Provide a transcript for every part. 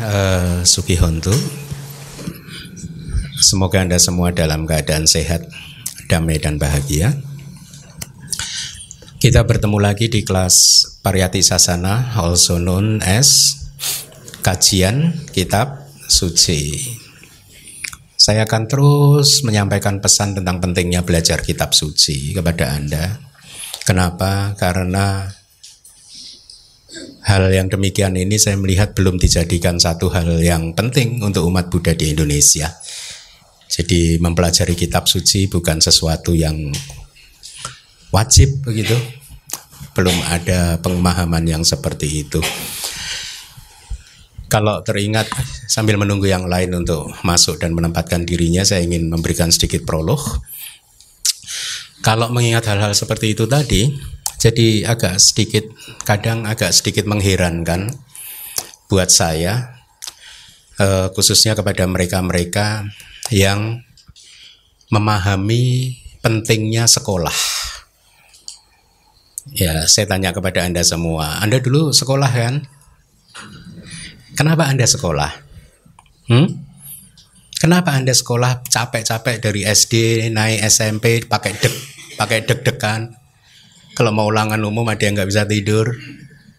uh, Sukihontu Semoga Anda semua dalam keadaan sehat, damai dan bahagia. Kita bertemu lagi di kelas Pariyati Sasana Also known as Kajian Kitab Suci. Saya akan terus menyampaikan pesan tentang pentingnya belajar kitab suci kepada Anda. Kenapa? Karena hal yang demikian ini saya melihat belum dijadikan satu hal yang penting untuk umat Buddha di Indonesia. Jadi mempelajari kitab suci bukan sesuatu yang wajib begitu. Belum ada pemahaman yang seperti itu. Kalau teringat sambil menunggu yang lain untuk masuk dan menempatkan dirinya, saya ingin memberikan sedikit prolog kalau mengingat hal-hal seperti itu tadi, jadi agak sedikit, kadang agak sedikit mengherankan buat saya, eh, khususnya kepada mereka-mereka yang memahami pentingnya sekolah. Ya, saya tanya kepada Anda semua, Anda dulu sekolah kan? Kenapa Anda sekolah? Hmm? Kenapa Anda sekolah capek-capek dari SD naik SMP pakai dek pakai deg-degan. Kalau mau ulangan umum ada yang nggak bisa tidur,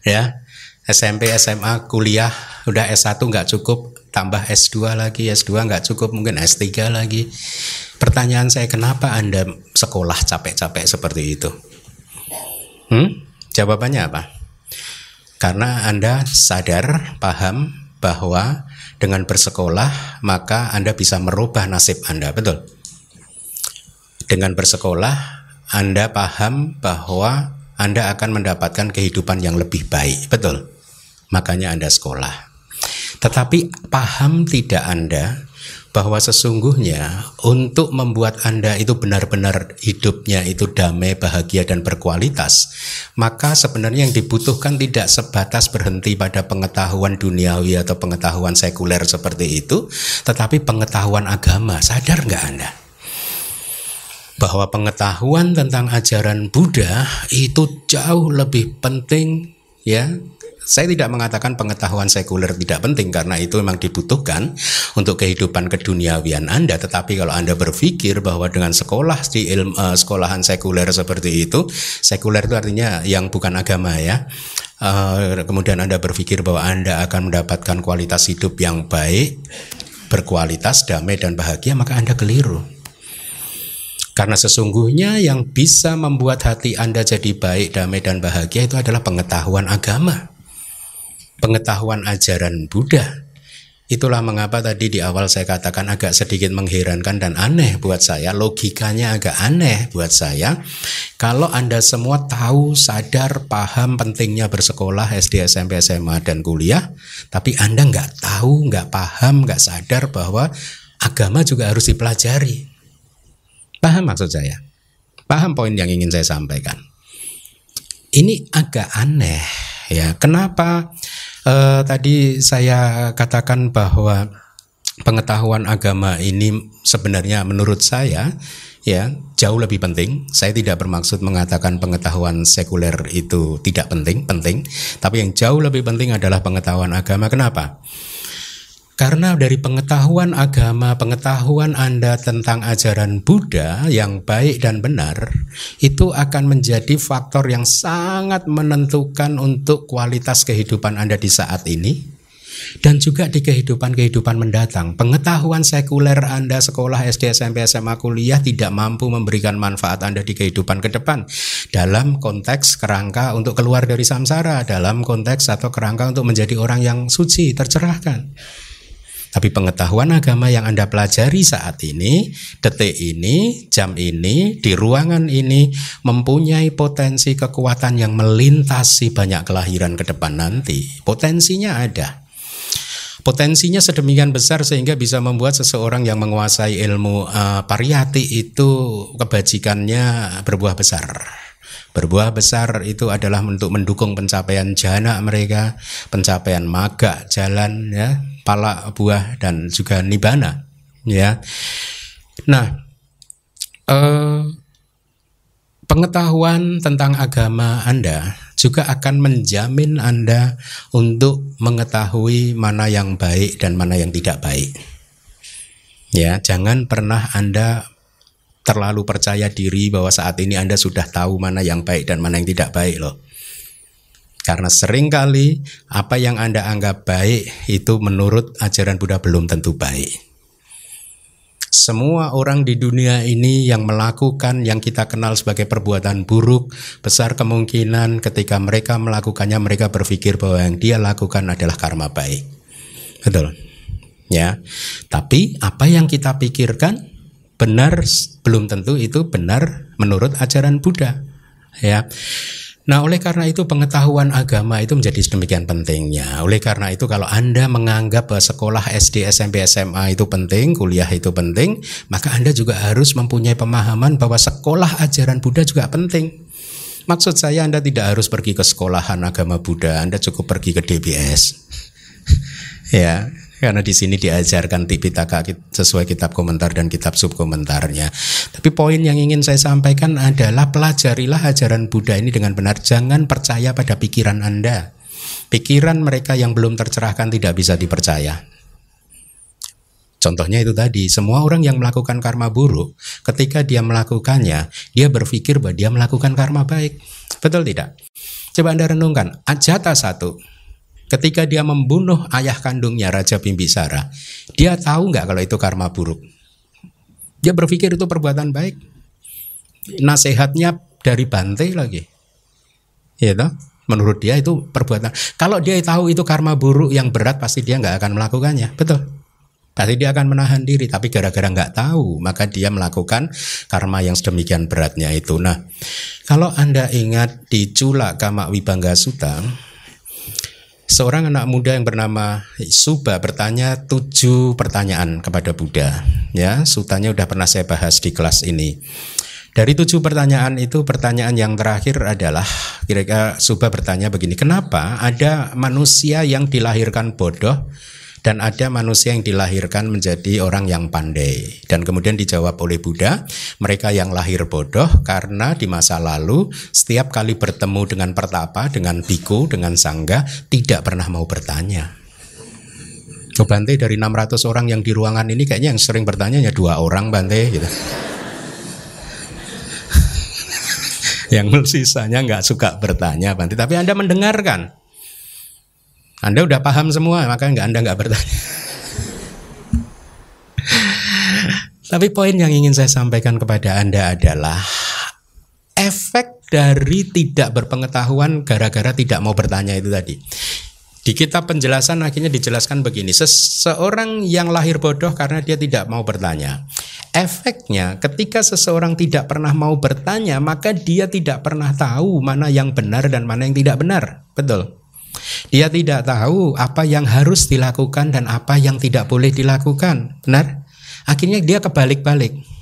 ya. SMP, SMA, kuliah, udah S1 nggak cukup, tambah S2 lagi, S2 nggak cukup, mungkin S3 lagi. Pertanyaan saya, kenapa Anda sekolah capek-capek seperti itu? Hmm? Jawabannya apa? Karena Anda sadar, paham bahwa dengan bersekolah maka Anda bisa merubah nasib Anda, betul? Dengan bersekolah anda paham bahwa Anda akan mendapatkan kehidupan yang lebih baik. Betul. Makanya Anda sekolah. Tetapi paham tidak Anda bahwa sesungguhnya untuk membuat Anda itu benar-benar hidupnya itu damai, bahagia dan berkualitas, maka sebenarnya yang dibutuhkan tidak sebatas berhenti pada pengetahuan duniawi atau pengetahuan sekuler seperti itu, tetapi pengetahuan agama. Sadar nggak Anda? Bahwa pengetahuan tentang ajaran Buddha itu jauh lebih penting ya saya tidak mengatakan pengetahuan sekuler tidak penting karena itu memang dibutuhkan untuk kehidupan keduniawian Anda. Tetapi kalau Anda berpikir bahwa dengan sekolah di ilmu uh, sekolahan sekuler seperti itu, sekuler itu artinya yang bukan agama ya. Uh, kemudian Anda berpikir bahwa Anda akan mendapatkan kualitas hidup yang baik, berkualitas, damai dan bahagia, maka Anda keliru. Karena sesungguhnya yang bisa membuat hati Anda jadi baik, damai, dan bahagia itu adalah pengetahuan agama, pengetahuan ajaran Buddha. Itulah mengapa tadi di awal saya katakan agak sedikit mengherankan dan aneh buat saya, logikanya agak aneh buat saya. Kalau Anda semua tahu, sadar, paham pentingnya bersekolah SD, SMP, SMA, dan kuliah, tapi Anda nggak tahu, nggak paham, nggak sadar bahwa agama juga harus dipelajari. Paham maksud saya? Paham poin yang ingin saya sampaikan? Ini agak aneh ya. Kenapa eh, tadi saya katakan bahwa pengetahuan agama ini sebenarnya menurut saya ya jauh lebih penting. Saya tidak bermaksud mengatakan pengetahuan sekuler itu tidak penting, penting, tapi yang jauh lebih penting adalah pengetahuan agama. Kenapa? Karena dari pengetahuan agama, pengetahuan Anda tentang ajaran Buddha yang baik dan benar, itu akan menjadi faktor yang sangat menentukan untuk kualitas kehidupan Anda di saat ini dan juga di kehidupan-kehidupan mendatang. Pengetahuan sekuler Anda sekolah SD, SMP, SMA, kuliah tidak mampu memberikan manfaat Anda di kehidupan ke depan dalam konteks kerangka untuk keluar dari samsara, dalam konteks atau kerangka untuk menjadi orang yang suci, tercerahkan. Tapi pengetahuan agama yang Anda pelajari saat ini, detik ini, jam ini, di ruangan ini mempunyai potensi kekuatan yang melintasi banyak kelahiran ke depan nanti. Potensinya ada. Potensinya sedemikian besar sehingga bisa membuat seseorang yang menguasai ilmu uh, pariyati itu kebajikannya berbuah besar. Berbuah besar itu adalah untuk mendukung pencapaian jana mereka, pencapaian maga jalan ya, pala buah dan juga nibana ya nah eh, pengetahuan tentang agama anda juga akan menjamin Anda untuk mengetahui mana yang baik dan mana yang tidak baik. Ya, jangan pernah Anda terlalu percaya diri bahwa saat ini Anda sudah tahu mana yang baik dan mana yang tidak baik loh. Karena sering kali apa yang Anda anggap baik itu menurut ajaran Buddha belum tentu baik. Semua orang di dunia ini yang melakukan yang kita kenal sebagai perbuatan buruk, besar kemungkinan ketika mereka melakukannya mereka berpikir bahwa yang dia lakukan adalah karma baik. Betul. Ya. Tapi apa yang kita pikirkan benar belum tentu itu benar menurut ajaran Buddha. Ya. Nah, oleh karena itu pengetahuan agama itu menjadi sedemikian pentingnya. Oleh karena itu kalau Anda menganggap bahwa sekolah SD, SMP, SMA itu penting, kuliah itu penting, maka Anda juga harus mempunyai pemahaman bahwa sekolah ajaran Buddha juga penting. Maksud saya Anda tidak harus pergi ke sekolahan agama Buddha, Anda cukup pergi ke DBS. ya, karena di sini diajarkan Tipitaka sesuai kitab komentar dan kitab subkomentarnya. Tapi poin yang ingin saya sampaikan adalah pelajarilah ajaran Buddha ini dengan benar. Jangan percaya pada pikiran Anda. Pikiran mereka yang belum tercerahkan tidak bisa dipercaya. Contohnya itu tadi, semua orang yang melakukan karma buruk, ketika dia melakukannya, dia berpikir bahwa dia melakukan karma baik. Betul tidak? Coba Anda renungkan, Ajata satu, Ketika dia membunuh ayah kandungnya Raja Bimbisara, dia tahu nggak kalau itu karma buruk? Dia berpikir itu perbuatan baik. Nasihatnya dari Bante lagi. Ya toh? Menurut dia itu perbuatan. Kalau dia tahu itu karma buruk yang berat, pasti dia nggak akan melakukannya. Betul. Pasti dia akan menahan diri, tapi gara-gara nggak tahu, maka dia melakukan karma yang sedemikian beratnya itu. Nah, kalau anda ingat di Cula Kama Wibangga Sutta, Seorang anak muda yang bernama Suba bertanya tujuh pertanyaan kepada Buddha. Ya, sutanya udah pernah saya bahas di kelas ini. Dari tujuh pertanyaan itu, pertanyaan yang terakhir adalah kira-kira Suba bertanya begini, kenapa ada manusia yang dilahirkan bodoh dan ada manusia yang dilahirkan menjadi orang yang pandai. Dan kemudian dijawab oleh Buddha, mereka yang lahir bodoh karena di masa lalu setiap kali bertemu dengan pertapa, dengan biku, dengan sangga tidak pernah mau bertanya. Oh, Bante dari 600 orang yang di ruangan ini kayaknya yang sering bertanya hanya dua orang Bante gitu. yang sisanya nggak suka bertanya Bante, tapi Anda mendengarkan. Anda udah paham semua, maka nggak Anda nggak bertanya. Tapi poin yang ingin saya sampaikan kepada Anda adalah efek dari tidak berpengetahuan gara-gara tidak mau bertanya itu tadi. Di kitab penjelasan akhirnya dijelaskan begini, seseorang yang lahir bodoh karena dia tidak mau bertanya. Efeknya ketika seseorang tidak pernah mau bertanya, maka dia tidak pernah tahu mana yang benar dan mana yang tidak benar. Betul. Dia tidak tahu apa yang harus dilakukan dan apa yang tidak boleh dilakukan. Benar? Akhirnya dia kebalik-balik.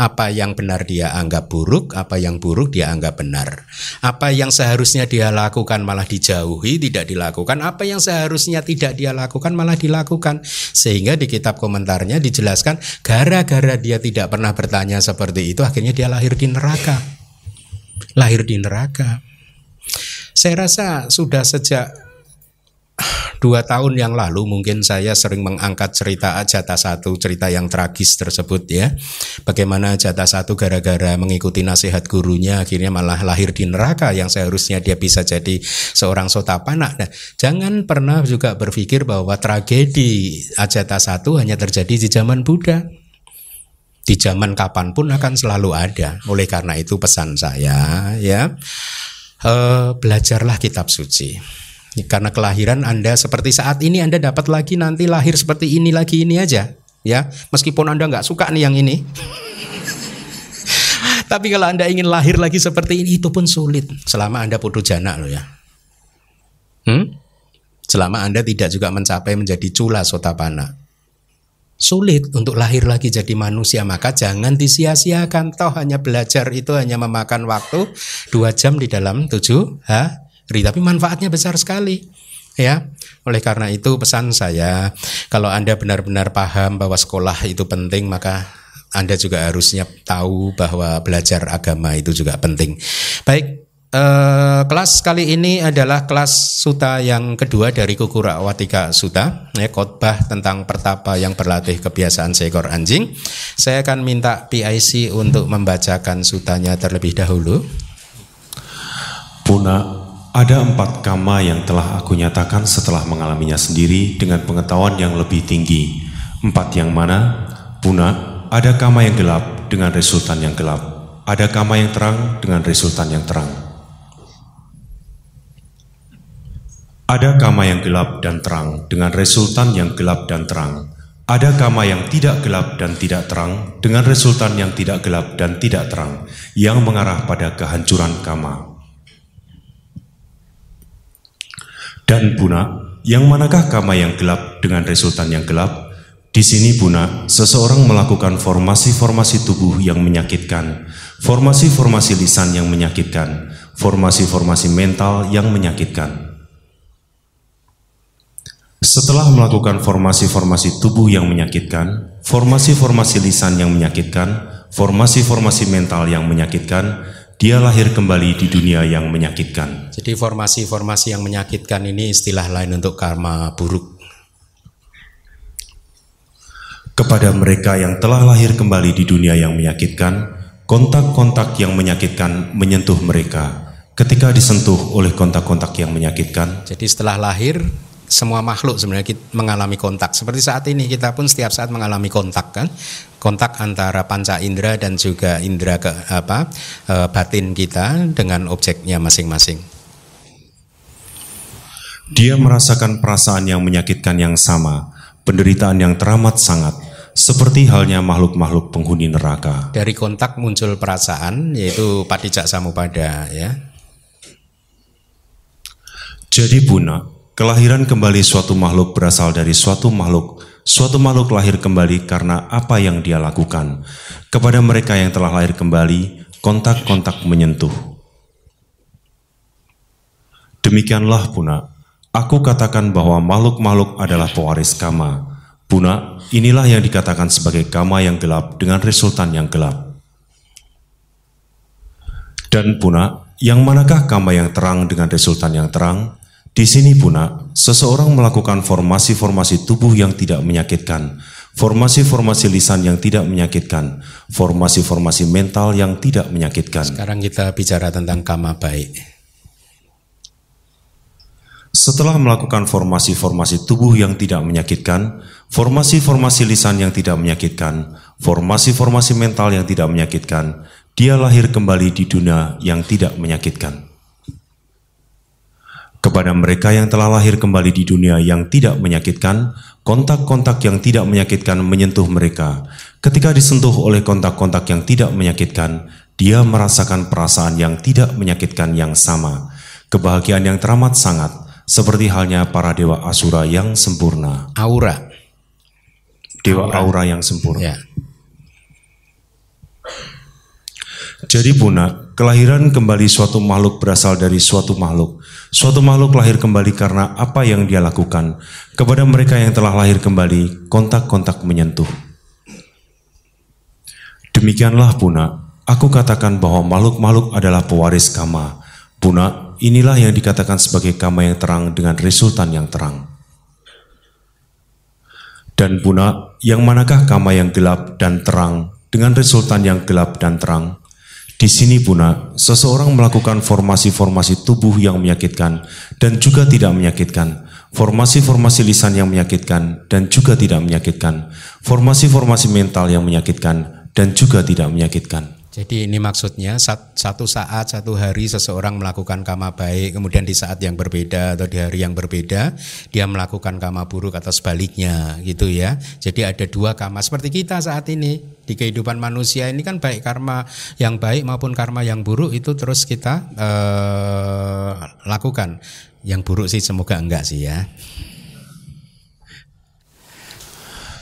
Apa yang benar dia anggap buruk, apa yang buruk dia anggap benar. Apa yang seharusnya dia lakukan malah dijauhi, tidak dilakukan. Apa yang seharusnya tidak dia lakukan malah dilakukan. Sehingga di kitab komentarnya dijelaskan gara-gara dia tidak pernah bertanya seperti itu akhirnya dia lahir di neraka. Lahir di neraka. Saya rasa sudah sejak dua tahun yang lalu mungkin saya sering mengangkat cerita Ajata satu cerita yang tragis tersebut ya. Bagaimana Ajata satu gara-gara mengikuti nasihat gurunya akhirnya malah lahir di neraka yang seharusnya dia bisa jadi seorang sotapana nah, jangan pernah juga berpikir bahwa tragedi Ajata satu hanya terjadi di zaman Buddha. Di zaman kapan pun akan selalu ada. Oleh karena itu pesan saya ya uh, belajarlah kitab suci. Karena kelahiran Anda seperti saat ini Anda dapat lagi nanti lahir seperti ini lagi ini aja, ya. Meskipun Anda nggak suka nih yang ini. Tapi kalau Anda ingin lahir lagi seperti ini itu pun sulit selama Anda putu jana loh ya. Hmm? Selama Anda tidak juga mencapai menjadi cula sotapana sulit untuk lahir lagi jadi manusia maka jangan disia-siakan. Toh hanya belajar itu hanya memakan waktu dua jam di dalam tujuh hari. Tapi manfaatnya besar sekali ya. Oleh karena itu pesan saya kalau anda benar-benar paham bahwa sekolah itu penting maka anda juga harusnya tahu bahwa belajar agama itu juga penting. Baik Uh, kelas kali ini adalah kelas suta yang kedua dari Kukura Watika Suta, ya, khotbah tentang pertapa yang berlatih kebiasaan seekor anjing. Saya akan minta PIC untuk membacakan sutanya terlebih dahulu. Puna, ada empat kama yang telah aku nyatakan setelah mengalaminya sendiri dengan pengetahuan yang lebih tinggi. Empat yang mana? Puna, ada kama yang gelap dengan resultan yang gelap. Ada kama yang terang dengan resultan yang terang. Ada kama yang gelap dan terang dengan resultan yang gelap dan terang. Ada kama yang tidak gelap dan tidak terang dengan resultan yang tidak gelap dan tidak terang yang mengarah pada kehancuran kama. Dan Buna, yang manakah kama yang gelap dengan resultan yang gelap? Di sini Buna, seseorang melakukan formasi-formasi tubuh yang menyakitkan, formasi-formasi lisan yang menyakitkan, formasi-formasi mental yang menyakitkan. Setelah melakukan formasi-formasi tubuh yang menyakitkan, formasi-formasi lisan yang menyakitkan, formasi-formasi mental yang menyakitkan, dia lahir kembali di dunia yang menyakitkan. Jadi formasi-formasi yang menyakitkan ini istilah lain untuk karma buruk. Kepada mereka yang telah lahir kembali di dunia yang menyakitkan, kontak-kontak yang menyakitkan menyentuh mereka. Ketika disentuh oleh kontak-kontak yang menyakitkan, jadi setelah lahir semua makhluk sebenarnya kita mengalami kontak. Seperti saat ini kita pun setiap saat mengalami kontak kan, kontak antara panca indera dan juga indera ke apa e, batin kita dengan objeknya masing-masing. Dia merasakan perasaan yang menyakitkan yang sama, penderitaan yang teramat sangat, seperti halnya makhluk-makhluk penghuni neraka. Dari kontak muncul perasaan yaitu patijak samupada ya. Jadi bunak Kelahiran kembali suatu makhluk berasal dari suatu makhluk. Suatu makhluk lahir kembali karena apa yang dia lakukan. Kepada mereka yang telah lahir kembali, kontak-kontak menyentuh. Demikianlah puna, aku katakan bahwa makhluk-makhluk adalah pewaris kama. Puna, inilah yang dikatakan sebagai kama yang gelap dengan resultan yang gelap. Dan puna, yang manakah kama yang terang dengan resultan yang terang? Di sini puna, seseorang melakukan formasi-formasi tubuh yang tidak menyakitkan, formasi-formasi lisan yang tidak menyakitkan, formasi-formasi mental yang tidak menyakitkan. Sekarang kita bicara tentang kama baik. Setelah melakukan formasi-formasi tubuh yang tidak menyakitkan, formasi-formasi lisan yang tidak menyakitkan, formasi-formasi mental yang tidak menyakitkan, dia lahir kembali di dunia yang tidak menyakitkan. Kepada mereka yang telah lahir kembali di dunia yang tidak menyakitkan, kontak-kontak yang tidak menyakitkan menyentuh mereka. Ketika disentuh oleh kontak-kontak yang tidak menyakitkan, dia merasakan perasaan yang tidak menyakitkan yang sama, kebahagiaan yang teramat sangat, seperti halnya para dewa asura yang sempurna. Aura. Dewa aura, aura yang sempurna. Ya. Jadi punah, kelahiran kembali suatu makhluk berasal dari suatu makhluk. Suatu makhluk lahir kembali karena apa yang dia lakukan. Kepada mereka yang telah lahir kembali, kontak-kontak menyentuh. Demikianlah punah, aku katakan bahwa makhluk-makhluk adalah pewaris kama. Punah, inilah yang dikatakan sebagai kama yang terang dengan resultan yang terang. Dan punah, yang manakah kama yang gelap dan terang dengan resultan yang gelap dan terang? Di sini puna, seseorang melakukan formasi-formasi tubuh yang menyakitkan dan juga tidak menyakitkan, formasi-formasi lisan yang menyakitkan dan juga tidak menyakitkan, formasi-formasi mental yang menyakitkan dan juga tidak menyakitkan. Jadi ini maksudnya satu saat, satu hari seseorang melakukan kama baik, kemudian di saat yang berbeda atau di hari yang berbeda dia melakukan kama buruk atau sebaliknya gitu ya. Jadi ada dua kama seperti kita saat ini di kehidupan manusia ini kan baik karma yang baik maupun karma yang buruk itu terus kita eh, lakukan. Yang buruk sih semoga enggak sih ya.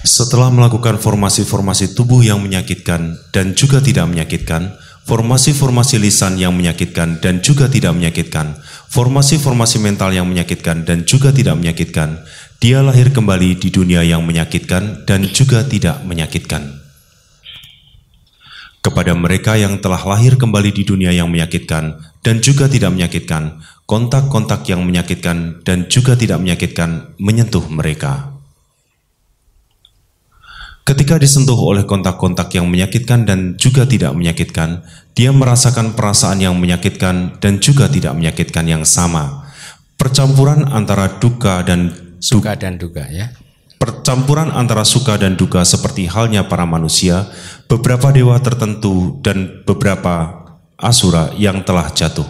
Setelah melakukan formasi-formasi tubuh yang menyakitkan dan juga tidak menyakitkan, formasi-formasi lisan yang menyakitkan dan juga tidak menyakitkan, formasi-formasi mental yang menyakitkan dan juga tidak menyakitkan, dia lahir kembali di dunia yang menyakitkan dan juga tidak menyakitkan. kepada mereka yang telah lahir kembali di dunia yang menyakitkan dan juga tidak menyakitkan, kontak-kontak yang menyakitkan dan juga tidak menyakitkan menyentuh mereka. Ketika disentuh oleh kontak-kontak yang menyakitkan dan juga tidak menyakitkan, dia merasakan perasaan yang menyakitkan dan juga tidak menyakitkan yang sama. Percampuran antara duka dan suka dan duka ya. Percampuran antara suka dan duka seperti halnya para manusia, beberapa dewa tertentu dan beberapa asura yang telah jatuh.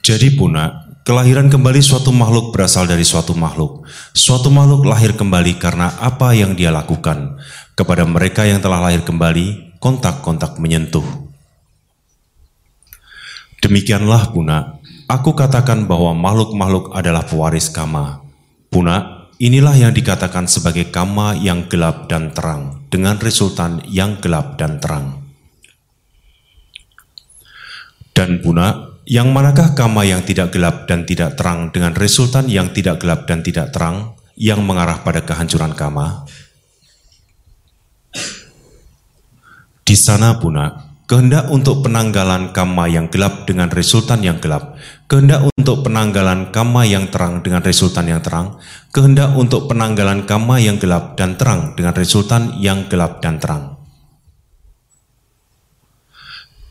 Jadi punak, Kelahiran kembali suatu makhluk berasal dari suatu makhluk. Suatu makhluk lahir kembali karena apa yang dia lakukan. Kepada mereka yang telah lahir kembali, kontak-kontak menyentuh. Demikianlah Puna, aku katakan bahwa makhluk-makhluk adalah pewaris kama. Puna, inilah yang dikatakan sebagai kama yang gelap dan terang, dengan resultan yang gelap dan terang. Dan Puna, yang manakah kama yang tidak gelap dan tidak terang dengan resultan yang tidak gelap dan tidak terang yang mengarah pada kehancuran kama? Di sana puna, kehendak untuk penanggalan kama yang gelap dengan resultan yang gelap, kehendak untuk penanggalan kama yang terang dengan resultan yang terang, kehendak untuk penanggalan kama yang gelap dan terang dengan resultan yang gelap dan terang.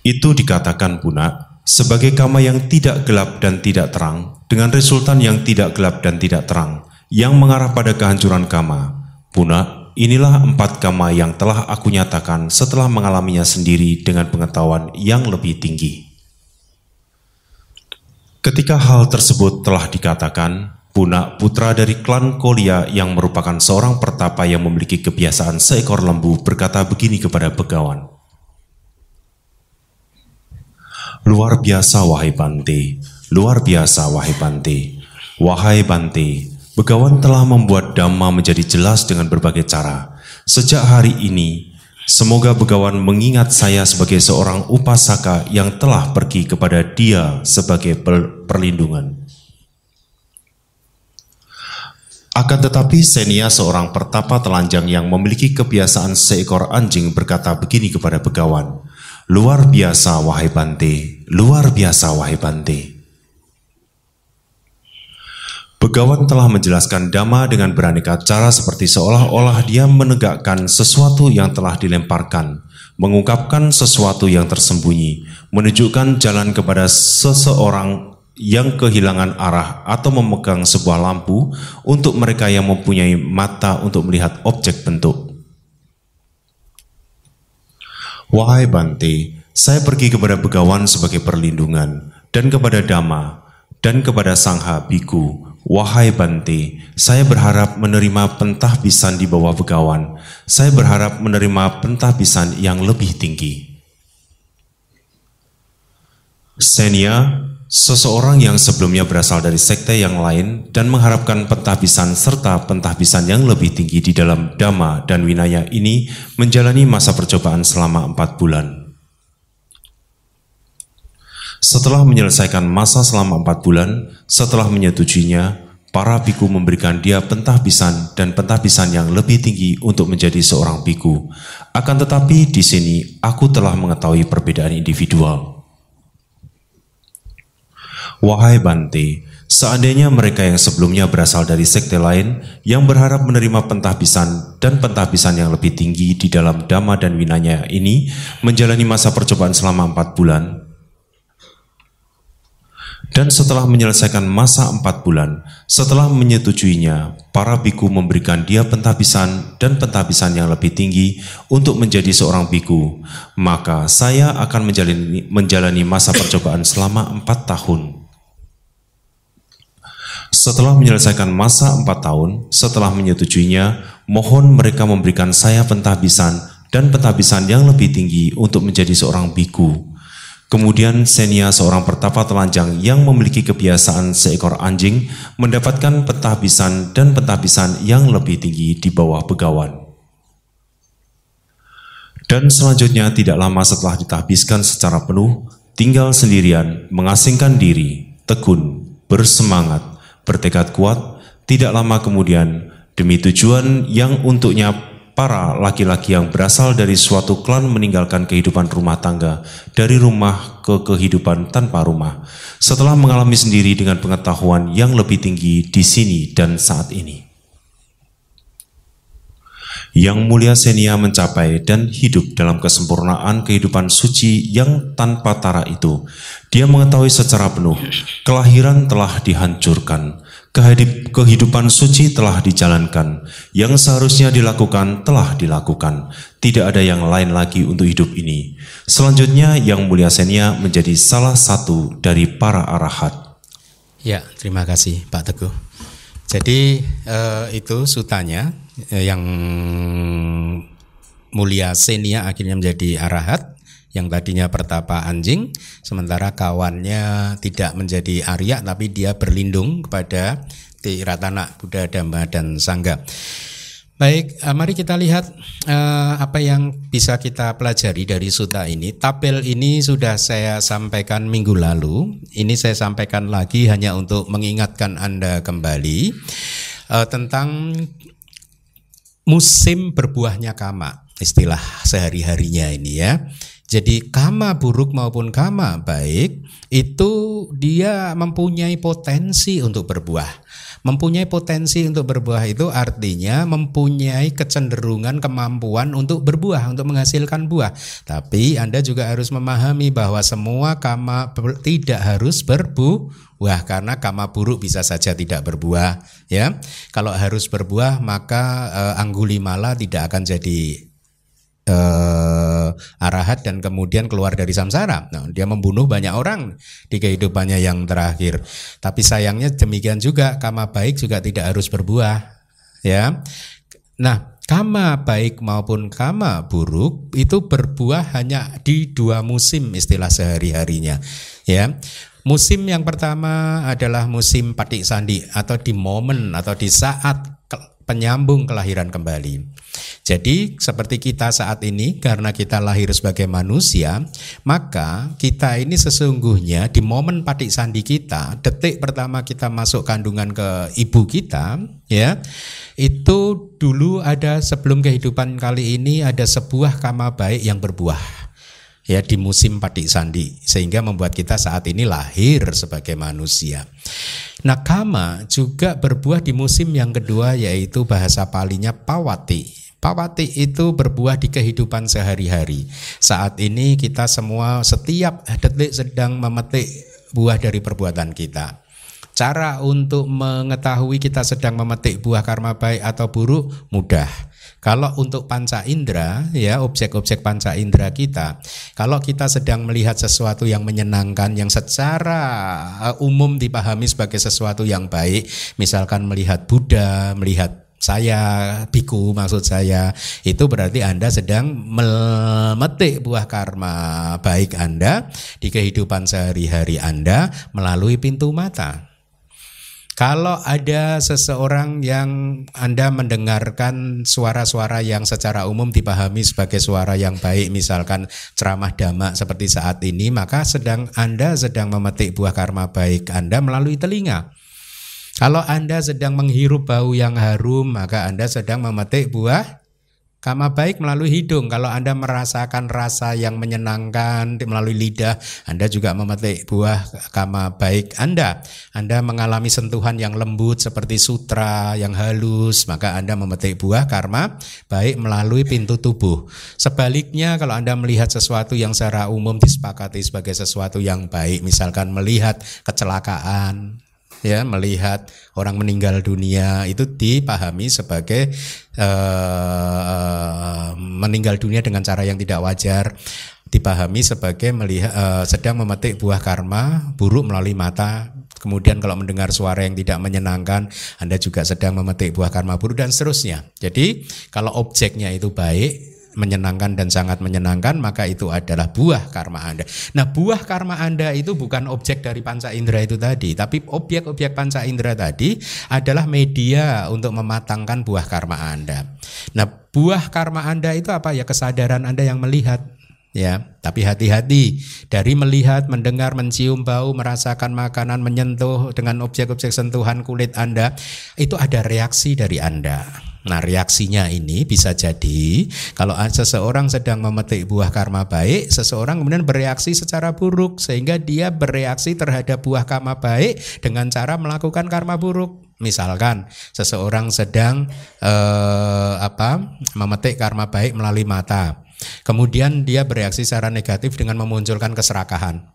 Itu dikatakan puna sebagai kama yang tidak gelap dan tidak terang, dengan resultan yang tidak gelap dan tidak terang, yang mengarah pada kehancuran kama. Puna, inilah empat kama yang telah aku nyatakan setelah mengalaminya sendiri dengan pengetahuan yang lebih tinggi. Ketika hal tersebut telah dikatakan, Puna, putra dari klan Kolia yang merupakan seorang pertapa yang memiliki kebiasaan seekor lembu berkata begini kepada begawan, Luar biasa wahai Bante, luar biasa wahai Bante. Wahai Bante, Begawan telah membuat Dhamma menjadi jelas dengan berbagai cara. Sejak hari ini, semoga Begawan mengingat saya sebagai seorang upasaka yang telah pergi kepada dia sebagai perlindungan. Akan tetapi Senia seorang pertapa telanjang yang memiliki kebiasaan seekor anjing berkata begini kepada Begawan, Luar biasa wahai Bante, luar biasa wahai Bante. Begawan telah menjelaskan dhamma dengan beraneka cara seperti seolah-olah dia menegakkan sesuatu yang telah dilemparkan, mengungkapkan sesuatu yang tersembunyi, menunjukkan jalan kepada seseorang yang kehilangan arah atau memegang sebuah lampu untuk mereka yang mempunyai mata untuk melihat objek bentuk. Wahai Bante, saya pergi kepada Begawan sebagai perlindungan, dan kepada Dhamma, dan kepada Sangha Biku. Wahai Bante, saya berharap menerima pentahbisan di bawah Begawan. Saya berharap menerima pentahbisan yang lebih tinggi. Senia, Seseorang yang sebelumnya berasal dari sekte yang lain dan mengharapkan pentahbisan serta pentahbisan yang lebih tinggi di dalam dhamma dan winaya ini menjalani masa percobaan selama empat bulan. Setelah menyelesaikan masa selama empat bulan, setelah menyetujuinya, para biku memberikan dia pentahbisan dan pentahbisan yang lebih tinggi untuk menjadi seorang biku. Akan tetapi di sini aku telah mengetahui perbedaan individual. Wahai Bante, seandainya mereka yang sebelumnya berasal dari sekte lain yang berharap menerima pentahbisan dan pentahbisan yang lebih tinggi di dalam dhamma dan winanya ini menjalani masa percobaan selama empat bulan, dan setelah menyelesaikan masa empat bulan, setelah menyetujuinya, para biku memberikan dia pentahbisan dan pentahbisan yang lebih tinggi untuk menjadi seorang biku. Maka saya akan menjalani, menjalani masa percobaan selama empat tahun. Setelah menyelesaikan masa empat tahun, setelah menyetujuinya, mohon mereka memberikan saya pentahbisan dan pentahbisan yang lebih tinggi untuk menjadi seorang biku. Kemudian Senia seorang pertapa telanjang yang memiliki kebiasaan seekor anjing mendapatkan pentahbisan dan pentahbisan yang lebih tinggi di bawah begawan. Dan selanjutnya tidak lama setelah ditahbiskan secara penuh, tinggal sendirian, mengasingkan diri, tekun, bersemangat, bertekad kuat, tidak lama kemudian, demi tujuan yang untuknya para laki-laki yang berasal dari suatu klan meninggalkan kehidupan rumah tangga dari rumah ke kehidupan tanpa rumah setelah mengalami sendiri dengan pengetahuan yang lebih tinggi di sini dan saat ini. Yang mulia Senia mencapai dan hidup dalam kesempurnaan kehidupan suci yang tanpa tara itu. Dia mengetahui secara penuh, kelahiran telah dihancurkan, kehidupan suci telah dijalankan, yang seharusnya dilakukan telah dilakukan. Tidak ada yang lain lagi untuk hidup ini. Selanjutnya, Yang Mulia Senia menjadi salah satu dari para arahat. Ya, terima kasih Pak Teguh. Jadi eh, itu sutanya Eh, yang mulia Senia akhirnya menjadi arahat yang tadinya pertapa anjing sementara kawannya tidak menjadi Arya tapi dia berlindung kepada Tiratana Buddha Dhamma dan Sangga. Baik, eh, mari kita lihat uh, apa yang bisa kita pelajari dari suta ini. Tabel ini sudah saya sampaikan minggu lalu. Ini saya sampaikan lagi hanya untuk mengingatkan Anda kembali uh, tentang musim berbuahnya kama, istilah sehari-harinya ini ya. Jadi kama buruk maupun kama baik itu dia mempunyai potensi untuk berbuah. Mempunyai potensi untuk berbuah itu artinya mempunyai kecenderungan kemampuan untuk berbuah, untuk menghasilkan buah. Tapi Anda juga harus memahami bahwa semua kama tidak harus berbuah karena kama buruk bisa saja tidak berbuah, ya. Kalau harus berbuah maka uh, Anggulimala tidak akan jadi uh, arahat dan kemudian keluar dari samsara. Nah, dia membunuh banyak orang di kehidupannya yang terakhir. Tapi sayangnya demikian juga kama baik juga tidak harus berbuah, ya. Nah, kama baik maupun kama buruk itu berbuah hanya di dua musim istilah sehari-harinya, ya. Musim yang pertama adalah musim patik sandi atau di momen atau di saat penyambung kelahiran kembali. Jadi seperti kita saat ini karena kita lahir sebagai manusia, maka kita ini sesungguhnya di momen patik sandi kita, detik pertama kita masuk kandungan ke ibu kita, ya. Itu dulu ada sebelum kehidupan kali ini ada sebuah kama baik yang berbuah ya di musim padik sandi sehingga membuat kita saat ini lahir sebagai manusia. Nah, kama juga berbuah di musim yang kedua yaitu bahasa palinya pawati. Pawati itu berbuah di kehidupan sehari-hari. Saat ini kita semua setiap detik sedang memetik buah dari perbuatan kita. Cara untuk mengetahui kita sedang memetik buah karma baik atau buruk mudah. Kalau untuk panca indera, ya objek-objek panca indera kita, kalau kita sedang melihat sesuatu yang menyenangkan, yang secara uh, umum dipahami sebagai sesuatu yang baik, misalkan melihat Buddha, melihat saya biku maksud saya itu berarti Anda sedang memetik buah karma baik Anda di kehidupan sehari-hari Anda melalui pintu mata. Kalau ada seseorang yang Anda mendengarkan suara-suara yang secara umum dipahami sebagai suara yang baik, misalkan ceramah dhamma seperti saat ini, maka sedang Anda sedang memetik buah karma baik Anda melalui telinga. Kalau Anda sedang menghirup bau yang harum, maka Anda sedang memetik buah Kama baik melalui hidung. Kalau Anda merasakan rasa yang menyenangkan melalui lidah, Anda juga memetik buah kama baik Anda. Anda mengalami sentuhan yang lembut seperti sutra yang halus, maka Anda memetik buah karma baik melalui pintu tubuh. Sebaliknya, kalau Anda melihat sesuatu yang secara umum disepakati sebagai sesuatu yang baik, misalkan melihat kecelakaan, ya melihat orang meninggal dunia itu dipahami sebagai uh, meninggal dunia dengan cara yang tidak wajar. Dipahami sebagai melihat uh, sedang memetik buah karma buruk melalui mata. Kemudian kalau mendengar suara yang tidak menyenangkan Anda juga sedang memetik buah karma buruk dan seterusnya. Jadi kalau objeknya itu baik menyenangkan dan sangat menyenangkan maka itu adalah buah karma Anda. Nah, buah karma Anda itu bukan objek dari panca indera itu tadi, tapi objek-objek panca indera tadi adalah media untuk mematangkan buah karma Anda. Nah, buah karma Anda itu apa ya? Kesadaran Anda yang melihat ya tapi hati-hati dari melihat mendengar mencium bau merasakan makanan menyentuh dengan objek-objek sentuhan kulit Anda itu ada reaksi dari Anda Nah, reaksinya ini bisa jadi kalau seseorang sedang memetik buah karma baik, seseorang kemudian bereaksi secara buruk sehingga dia bereaksi terhadap buah karma baik dengan cara melakukan karma buruk. Misalkan seseorang sedang eh, apa memetik karma baik melalui mata, kemudian dia bereaksi secara negatif dengan memunculkan keserakahan.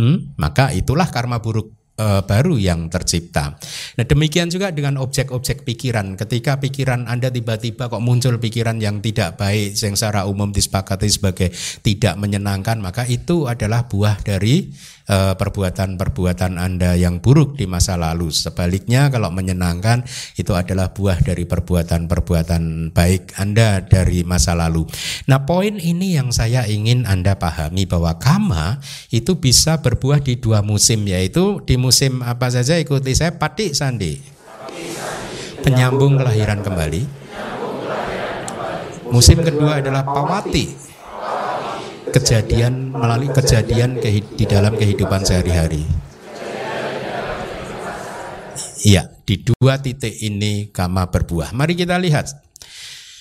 Hmm? Maka itulah karma buruk uh, baru yang tercipta. Nah, demikian juga dengan objek-objek pikiran. Ketika pikiran Anda tiba-tiba kok muncul pikiran yang tidak baik yang secara umum disepakati sebagai tidak menyenangkan, maka itu adalah buah dari perbuatan-perbuatan Anda yang buruk di masa lalu. Sebaliknya kalau menyenangkan itu adalah buah dari perbuatan-perbuatan baik Anda dari masa lalu. Nah, poin ini yang saya ingin Anda pahami bahwa kama itu bisa berbuah di dua musim yaitu di musim apa saja ikuti saya patik sandi. Penyambung kelahiran kembali. Musim kedua adalah pawati kejadian melalui kejadian di dalam kehidupan sehari-hari. Iya, di dua titik ini kama berbuah. Mari kita lihat.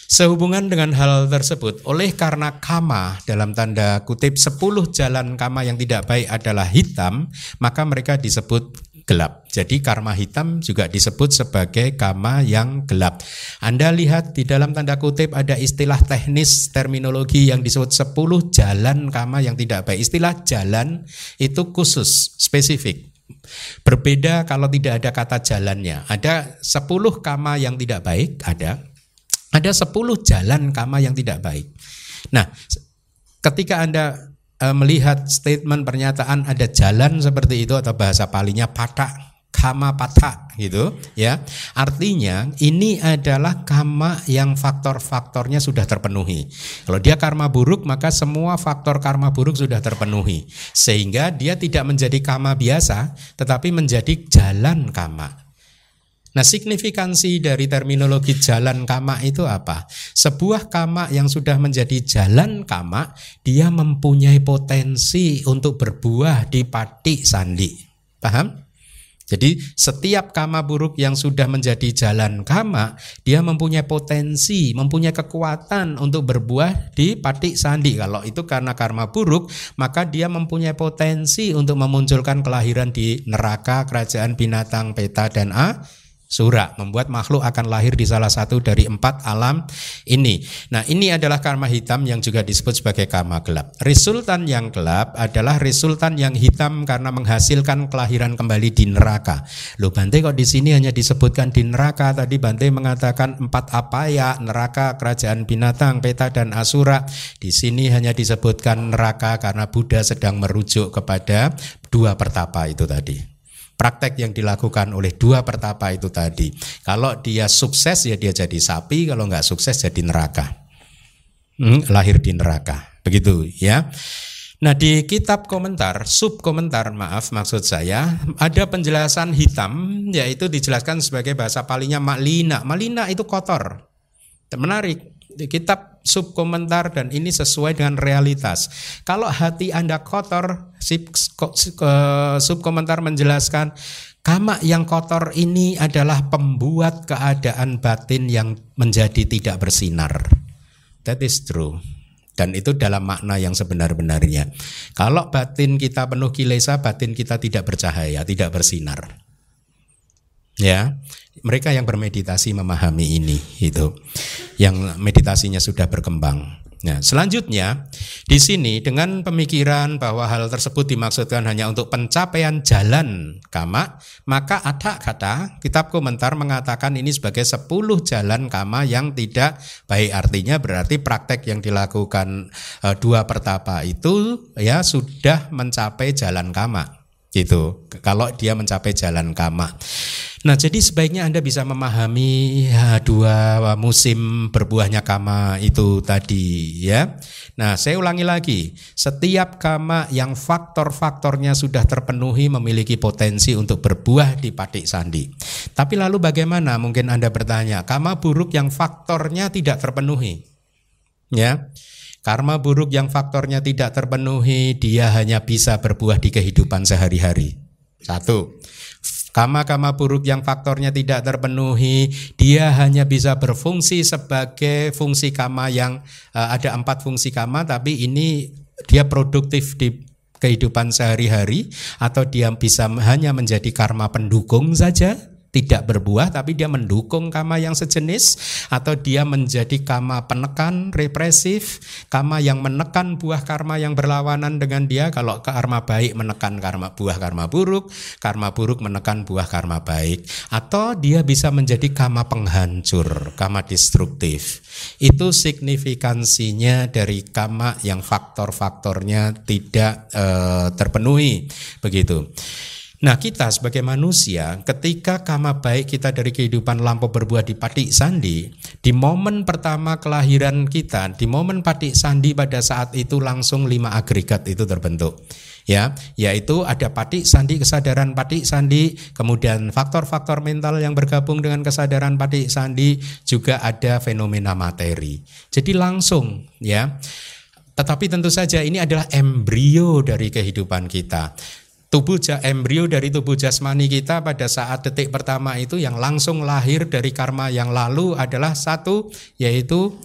Sehubungan dengan hal tersebut, oleh karena kama dalam tanda kutip 10 jalan kama yang tidak baik adalah hitam, maka mereka disebut gelap. Jadi karma hitam juga disebut sebagai karma yang gelap. Anda lihat di dalam tanda kutip ada istilah teknis terminologi yang disebut 10 jalan karma yang tidak baik. Istilah jalan itu khusus, spesifik. Berbeda kalau tidak ada kata jalannya. Ada 10 kama yang tidak baik, ada. Ada 10 jalan kama yang tidak baik. Nah, ketika Anda e, melihat statement pernyataan ada jalan seperti itu atau bahasa palinya patak kama patak gitu ya. Artinya ini adalah kama yang faktor-faktornya sudah terpenuhi. Kalau dia karma buruk maka semua faktor karma buruk sudah terpenuhi. Sehingga dia tidak menjadi kama biasa tetapi menjadi jalan kama Nah, signifikansi dari terminologi jalan kama itu apa? Sebuah kama yang sudah menjadi jalan kama, dia mempunyai potensi untuk berbuah di pati sandi. Paham? Jadi setiap kama buruk yang sudah menjadi jalan kama, dia mempunyai potensi, mempunyai kekuatan untuk berbuah di pati sandi. Kalau itu karena karma buruk, maka dia mempunyai potensi untuk memunculkan kelahiran di neraka, kerajaan binatang, peta dan a surah membuat makhluk akan lahir di salah satu dari empat alam ini. Nah ini adalah karma hitam yang juga disebut sebagai karma gelap. Resultan yang gelap adalah resultan yang hitam karena menghasilkan kelahiran kembali di neraka. Loh Bante kok di sini hanya disebutkan di neraka? Tadi Bante mengatakan empat apa ya neraka, kerajaan binatang, peta dan asura. Di sini hanya disebutkan neraka karena Buddha sedang merujuk kepada dua pertapa itu tadi praktek yang dilakukan oleh dua pertapa itu tadi. Kalau dia sukses ya dia jadi sapi, kalau nggak sukses jadi neraka. Hmm, lahir di neraka. Begitu ya. Nah di kitab komentar, sub komentar maaf maksud saya ada penjelasan hitam yaitu dijelaskan sebagai bahasa palingnya maklina. Malina itu kotor. Menarik kitab sub komentar dan ini sesuai dengan realitas. Kalau hati Anda kotor, sub komentar menjelaskan kama yang kotor ini adalah pembuat keadaan batin yang menjadi tidak bersinar. That is true. Dan itu dalam makna yang sebenar-benarnya. Kalau batin kita penuh kilesa, batin kita tidak bercahaya, tidak bersinar. Ya, mereka yang bermeditasi memahami ini itu yang meditasinya sudah berkembang. Nah, selanjutnya di sini dengan pemikiran bahwa hal tersebut dimaksudkan hanya untuk pencapaian jalan kama, maka ada kata kitab komentar mengatakan ini sebagai 10 jalan kama yang tidak baik. Artinya berarti praktek yang dilakukan e, dua pertapa itu ya sudah mencapai jalan kama gitu. Kalau dia mencapai jalan kama. Nah, jadi sebaiknya Anda bisa memahami ya, dua musim berbuahnya kama itu tadi ya. Nah, saya ulangi lagi. Setiap kama yang faktor-faktornya sudah terpenuhi memiliki potensi untuk berbuah di patik sandi. Tapi lalu bagaimana? Mungkin Anda bertanya, kama buruk yang faktornya tidak terpenuhi. Ya. Karma buruk yang faktornya tidak terpenuhi, dia hanya bisa berbuah di kehidupan sehari-hari. Satu Kama-kama buruk yang faktornya tidak terpenuhi, dia hanya bisa berfungsi sebagai fungsi kama yang uh, ada empat fungsi kama, tapi ini dia produktif di kehidupan sehari-hari atau dia bisa hanya menjadi karma pendukung saja tidak berbuah tapi dia mendukung kama yang sejenis atau dia menjadi kama penekan represif kama yang menekan buah karma yang berlawanan dengan dia. Kalau karma baik menekan karma buah karma buruk karma buruk menekan buah karma baik. Atau dia bisa menjadi kama penghancur kama destruktif. Itu signifikansinya dari kama yang faktor-faktornya tidak uh, terpenuhi. Begitu Nah kita sebagai manusia ketika kama baik kita dari kehidupan lampau berbuah di patik sandi Di momen pertama kelahiran kita Di momen patik sandi pada saat itu langsung lima agregat itu terbentuk ya. Yaitu ada patik sandi kesadaran patik sandi kemudian faktor-faktor mental yang bergabung dengan kesadaran patik sandi juga ada fenomena materi. Jadi langsung ya. Tetapi tentu saja ini adalah embrio dari kehidupan kita tubuh embrio dari tubuh jasmani kita pada saat detik pertama itu yang langsung lahir dari karma yang lalu adalah satu yaitu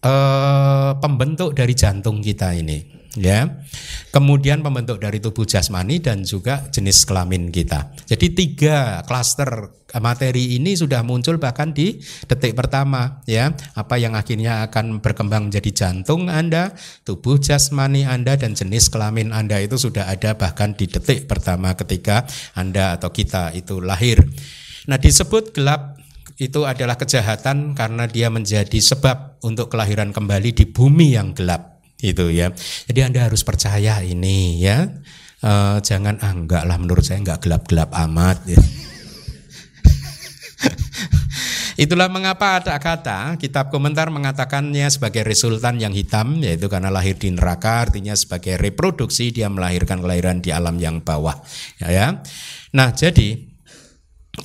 eh, pembentuk dari jantung kita ini ya. Kemudian pembentuk dari tubuh jasmani dan juga jenis kelamin kita. Jadi tiga klaster materi ini sudah muncul bahkan di detik pertama ya. Apa yang akhirnya akan berkembang jadi jantung Anda, tubuh jasmani Anda dan jenis kelamin Anda itu sudah ada bahkan di detik pertama ketika Anda atau kita itu lahir. Nah, disebut gelap itu adalah kejahatan karena dia menjadi sebab untuk kelahiran kembali di bumi yang gelap itu ya. Jadi Anda harus percaya ini ya. Uh, jangan ah, enggak lah menurut saya enggak gelap-gelap amat ya. Itulah mengapa ada kata kitab komentar mengatakannya sebagai resultan yang hitam yaitu karena lahir di neraka artinya sebagai reproduksi dia melahirkan kelahiran di alam yang bawah ya, ya. Nah, jadi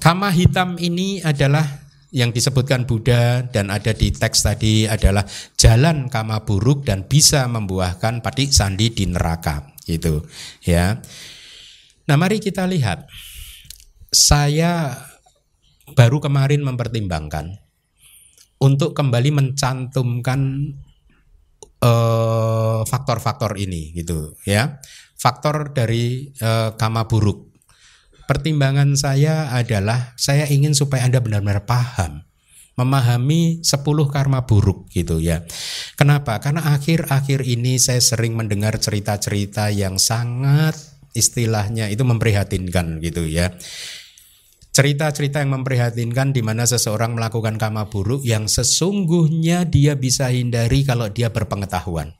kama hitam ini adalah yang disebutkan Buddha dan ada di teks tadi adalah jalan kama buruk dan bisa membuahkan patik sandi di neraka gitu ya. Nah, mari kita lihat. Saya baru kemarin mempertimbangkan untuk kembali mencantumkan eh, faktor-faktor uh, ini gitu ya. Faktor dari uh, kama buruk Pertimbangan saya adalah saya ingin supaya Anda benar-benar paham memahami 10 karma buruk gitu ya. Kenapa? Karena akhir-akhir ini saya sering mendengar cerita-cerita yang sangat istilahnya itu memprihatinkan gitu ya. Cerita-cerita yang memprihatinkan di mana seseorang melakukan karma buruk yang sesungguhnya dia bisa hindari kalau dia berpengetahuan.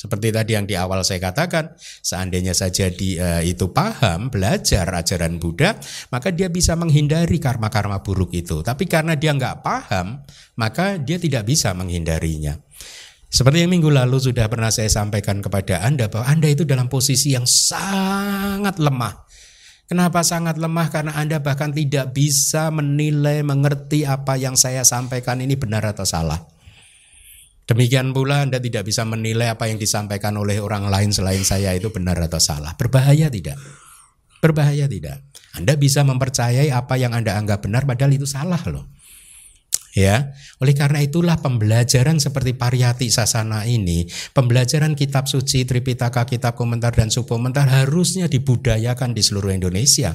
Seperti tadi yang di awal saya katakan, seandainya saja dia itu paham, belajar ajaran Buddha, maka dia bisa menghindari karma-karma buruk itu. Tapi karena dia nggak paham, maka dia tidak bisa menghindarinya. Seperti yang minggu lalu sudah pernah saya sampaikan kepada Anda bahwa Anda itu dalam posisi yang sangat lemah. Kenapa sangat lemah? Karena Anda bahkan tidak bisa menilai, mengerti apa yang saya sampaikan ini benar atau salah. Demikian pula Anda tidak bisa menilai apa yang disampaikan oleh orang lain selain saya itu benar atau salah. Berbahaya tidak? Berbahaya tidak? Anda bisa mempercayai apa yang Anda anggap benar padahal itu salah loh. Ya, oleh karena itulah pembelajaran seperti Pariyati Sasana ini, pembelajaran kitab suci, Tripitaka, kitab komentar dan supkomentar harusnya dibudayakan di seluruh Indonesia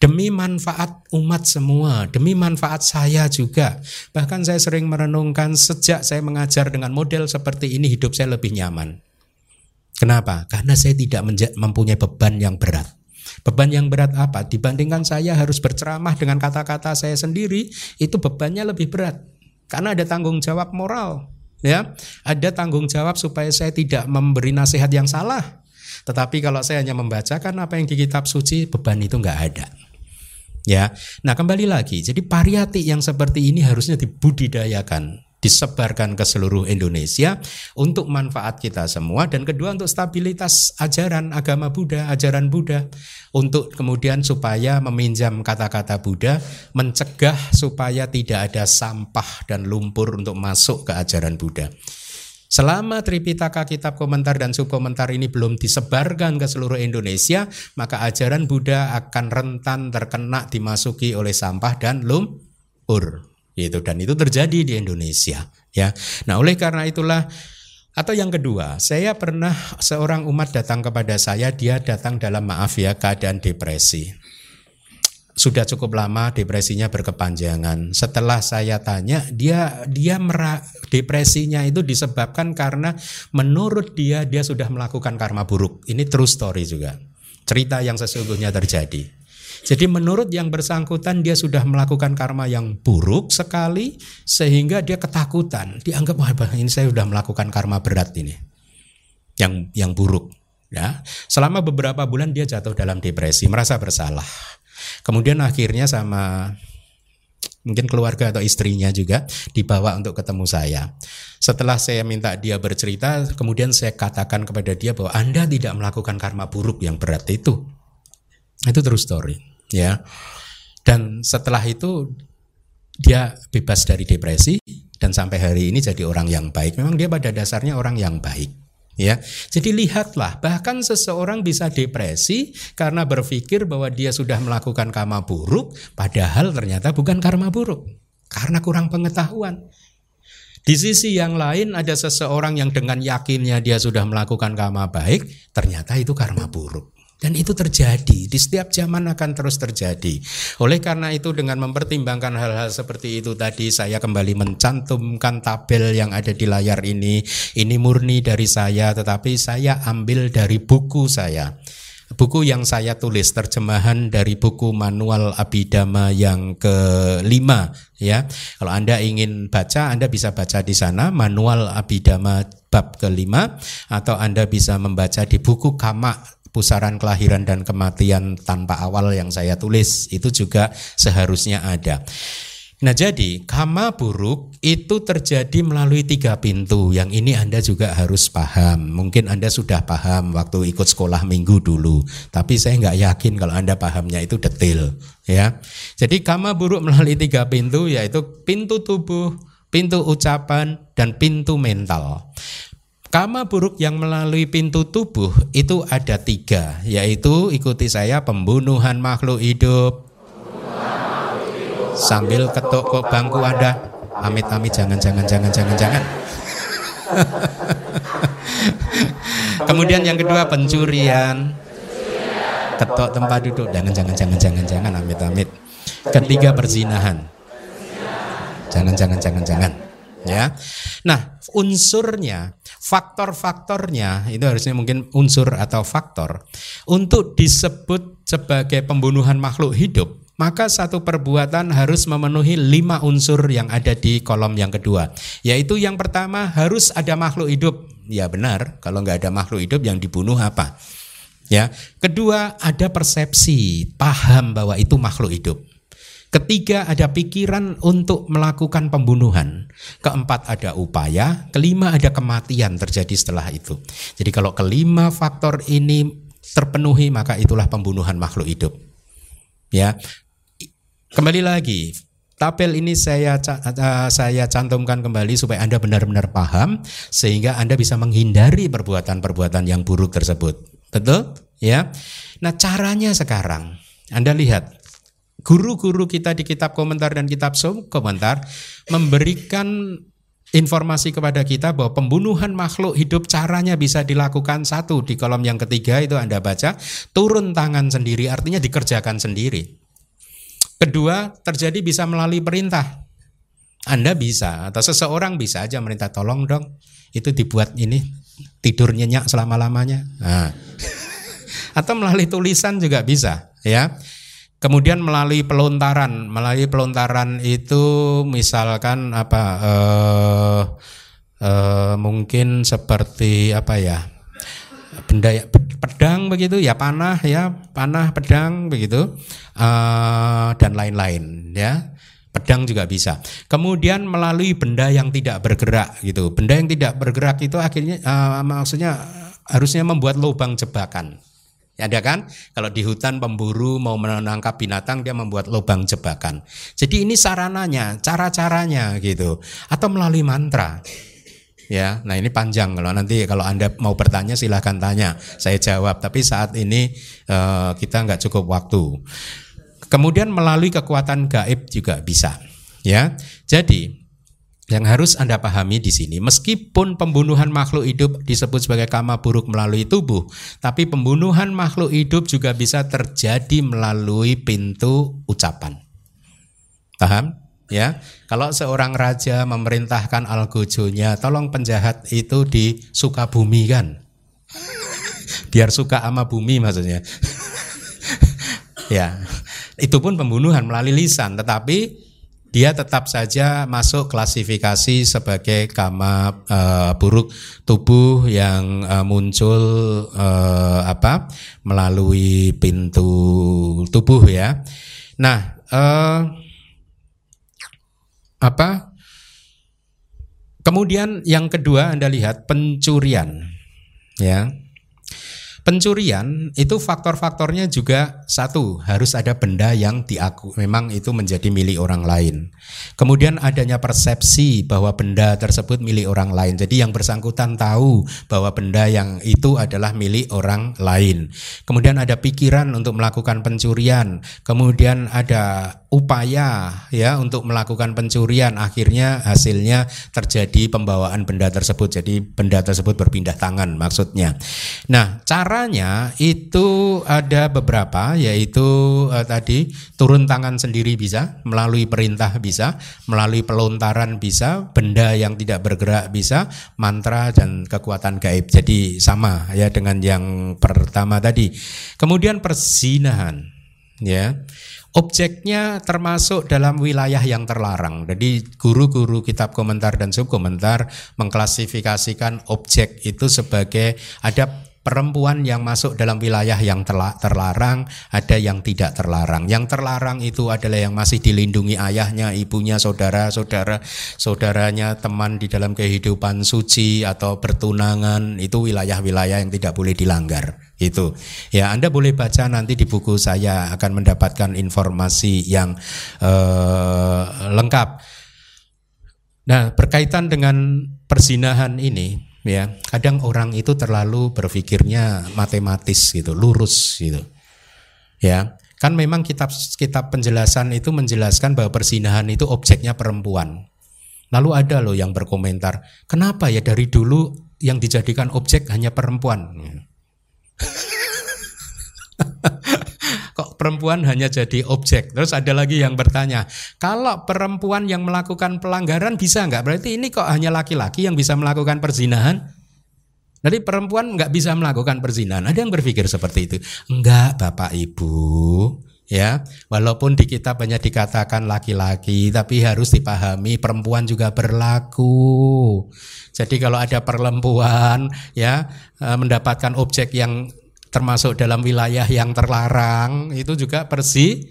demi manfaat umat semua, demi manfaat saya juga. Bahkan saya sering merenungkan sejak saya mengajar dengan model seperti ini hidup saya lebih nyaman. Kenapa? Karena saya tidak mempunyai beban yang berat. Beban yang berat apa? Dibandingkan saya harus berceramah dengan kata-kata saya sendiri, itu bebannya lebih berat. Karena ada tanggung jawab moral, ya. Ada tanggung jawab supaya saya tidak memberi nasihat yang salah. Tetapi kalau saya hanya membacakan apa yang di kitab suci, beban itu nggak ada. Ya, nah kembali lagi, jadi pariyati yang seperti ini harusnya dibudidayakan, disebarkan ke seluruh Indonesia untuk manfaat kita semua dan kedua untuk stabilitas ajaran agama Buddha, ajaran Buddha. Untuk kemudian supaya meminjam kata-kata Buddha mencegah supaya tidak ada sampah dan lumpur untuk masuk ke ajaran Buddha. Selama Tripitaka, kitab komentar dan subkomentar ini belum disebarkan ke seluruh Indonesia, maka ajaran Buddha akan rentan terkena dimasuki oleh sampah dan lumpur. Gitu dan itu terjadi di Indonesia, ya. Nah, oleh karena itulah atau yang kedua, saya pernah seorang umat datang kepada saya, dia datang dalam maaf ya keadaan depresi sudah cukup lama depresinya berkepanjangan. Setelah saya tanya, dia dia mera, depresinya itu disebabkan karena menurut dia dia sudah melakukan karma buruk. Ini true story juga. Cerita yang sesungguhnya terjadi. Jadi menurut yang bersangkutan dia sudah melakukan karma yang buruk sekali sehingga dia ketakutan. Dianggap wah ini saya sudah melakukan karma berat ini. Yang yang buruk ya. Selama beberapa bulan dia jatuh dalam depresi, merasa bersalah Kemudian akhirnya sama mungkin keluarga atau istrinya juga dibawa untuk ketemu saya. Setelah saya minta dia bercerita, kemudian saya katakan kepada dia bahwa Anda tidak melakukan karma buruk yang berat itu. Itu terus story, ya. Dan setelah itu dia bebas dari depresi dan sampai hari ini jadi orang yang baik. Memang dia pada dasarnya orang yang baik. Ya, jadi lihatlah bahkan seseorang bisa depresi karena berpikir bahwa dia sudah melakukan karma buruk, padahal ternyata bukan karma buruk karena kurang pengetahuan. Di sisi yang lain ada seseorang yang dengan yakinnya dia sudah melakukan karma baik, ternyata itu karma buruk. Dan itu terjadi, di setiap zaman akan terus terjadi. Oleh karena itu dengan mempertimbangkan hal-hal seperti itu tadi saya kembali mencantumkan tabel yang ada di layar ini. Ini murni dari saya tetapi saya ambil dari buku saya. Buku yang saya tulis terjemahan dari buku manual Abidama yang kelima ya. Kalau Anda ingin baca Anda bisa baca di sana manual Abidama bab kelima atau Anda bisa membaca di buku Kama pusaran kelahiran dan kematian tanpa awal yang saya tulis itu juga seharusnya ada. Nah jadi kama buruk itu terjadi melalui tiga pintu Yang ini Anda juga harus paham Mungkin Anda sudah paham waktu ikut sekolah minggu dulu Tapi saya nggak yakin kalau Anda pahamnya itu detail ya. Jadi kama buruk melalui tiga pintu yaitu pintu tubuh, pintu ucapan, dan pintu mental Kama buruk yang melalui pintu tubuh itu ada tiga, yaitu ikuti saya pembunuhan makhluk hidup. Sambil ketuk kok bangku Anda. Amit amit jangan jangan jangan jangan jangan. Kemudian yang kedua pencurian. Ketok tempat duduk jangan jangan jangan jangan jangan amit amit. Ketiga perzinahan. Jangan jangan jangan jangan. Ya. Nah, unsurnya faktor-faktornya itu harusnya mungkin unsur atau faktor untuk disebut sebagai pembunuhan makhluk hidup maka satu perbuatan harus memenuhi lima unsur yang ada di kolom yang kedua. Yaitu yang pertama harus ada makhluk hidup. Ya benar kalau nggak ada makhluk hidup yang dibunuh apa? Ya kedua ada persepsi paham bahwa itu makhluk hidup Ketiga ada pikiran untuk melakukan pembunuhan. Keempat ada upaya. Kelima ada kematian terjadi setelah itu. Jadi kalau kelima faktor ini terpenuhi maka itulah pembunuhan makhluk hidup. Ya. Kembali lagi, tabel ini saya saya cantumkan kembali supaya Anda benar-benar paham sehingga Anda bisa menghindari perbuatan-perbuatan yang buruk tersebut. Betul? Ya. Nah, caranya sekarang Anda lihat guru-guru kita di kitab komentar dan kitab sum komentar memberikan informasi kepada kita bahwa pembunuhan makhluk hidup caranya bisa dilakukan satu di kolom yang ketiga itu Anda baca turun tangan sendiri artinya dikerjakan sendiri. Kedua, terjadi bisa melalui perintah. Anda bisa atau seseorang bisa aja merintah tolong dong itu dibuat ini tidur nyenyak selama-lamanya. Nah. atau melalui tulisan juga bisa ya. Kemudian melalui pelontaran, melalui pelontaran itu misalkan apa eh, eh, mungkin seperti apa ya benda ya, pedang begitu ya panah ya panah pedang begitu eh, dan lain-lain ya pedang juga bisa. Kemudian melalui benda yang tidak bergerak gitu. Benda yang tidak bergerak itu akhirnya uh, maksudnya harusnya membuat lubang jebakan. Ya, ada kan? Kalau di hutan pemburu mau menangkap binatang dia membuat lubang jebakan. Jadi ini sarananya, cara-caranya gitu. Atau melalui mantra. Ya, nah ini panjang kalau nanti kalau anda mau bertanya silahkan tanya, saya jawab. Tapi saat ini uh, kita nggak cukup waktu. Kemudian melalui kekuatan gaib juga bisa. Ya, jadi yang harus Anda pahami di sini, meskipun pembunuhan makhluk hidup disebut sebagai kama buruk melalui tubuh, tapi pembunuhan makhluk hidup juga bisa terjadi melalui pintu ucapan. Paham? Ya, kalau seorang raja memerintahkan algojonya, tolong penjahat itu di bumi kan, biar suka sama bumi maksudnya. ya, itu pun pembunuhan melalui lisan, tetapi dia tetap saja masuk klasifikasi sebagai kama uh, buruk tubuh yang uh, muncul uh, apa melalui pintu tubuh ya. Nah, uh, apa? Kemudian yang kedua Anda lihat pencurian ya. Pencurian itu faktor-faktornya juga satu harus ada benda yang diaku memang itu menjadi milik orang lain. Kemudian adanya persepsi bahwa benda tersebut milik orang lain. Jadi yang bersangkutan tahu bahwa benda yang itu adalah milik orang lain. Kemudian ada pikiran untuk melakukan pencurian. Kemudian ada upaya ya untuk melakukan pencurian akhirnya hasilnya terjadi pembawaan benda tersebut jadi benda tersebut berpindah tangan maksudnya. Nah, caranya itu ada beberapa yaitu eh, tadi turun tangan sendiri bisa, melalui perintah bisa, melalui pelontaran bisa, benda yang tidak bergerak bisa, mantra dan kekuatan gaib. Jadi sama ya dengan yang pertama tadi. Kemudian persinahan ya objeknya termasuk dalam wilayah yang terlarang. Jadi guru-guru kitab komentar dan subkomentar mengklasifikasikan objek itu sebagai ada perempuan yang masuk dalam wilayah yang terlarang, ada yang tidak terlarang. Yang terlarang itu adalah yang masih dilindungi ayahnya, ibunya, saudara, saudara, saudaranya, teman di dalam kehidupan suci atau bertunangan, itu wilayah-wilayah yang tidak boleh dilanggar. Itu ya, Anda boleh baca nanti di buku saya akan mendapatkan informasi yang uh, lengkap. Nah, berkaitan dengan persinahan ini, ya. Kadang orang itu terlalu berpikirnya matematis gitu lurus gitu. Ya. Kan memang kitab kitab penjelasan itu menjelaskan bahwa persinahan itu objeknya perempuan. Lalu ada loh yang berkomentar kenapa ya dari dulu yang dijadikan objek hanya perempuan perempuan hanya jadi objek. Terus ada lagi yang bertanya, kalau perempuan yang melakukan pelanggaran bisa nggak? Berarti ini kok hanya laki-laki yang bisa melakukan perzinahan? Jadi perempuan nggak bisa melakukan perzinahan. Ada yang berpikir seperti itu. Enggak, Bapak Ibu. Ya, walaupun di kitab banyak dikatakan laki-laki, tapi harus dipahami perempuan juga berlaku. Jadi kalau ada perempuan ya eh, mendapatkan objek yang termasuk dalam wilayah yang terlarang itu juga persi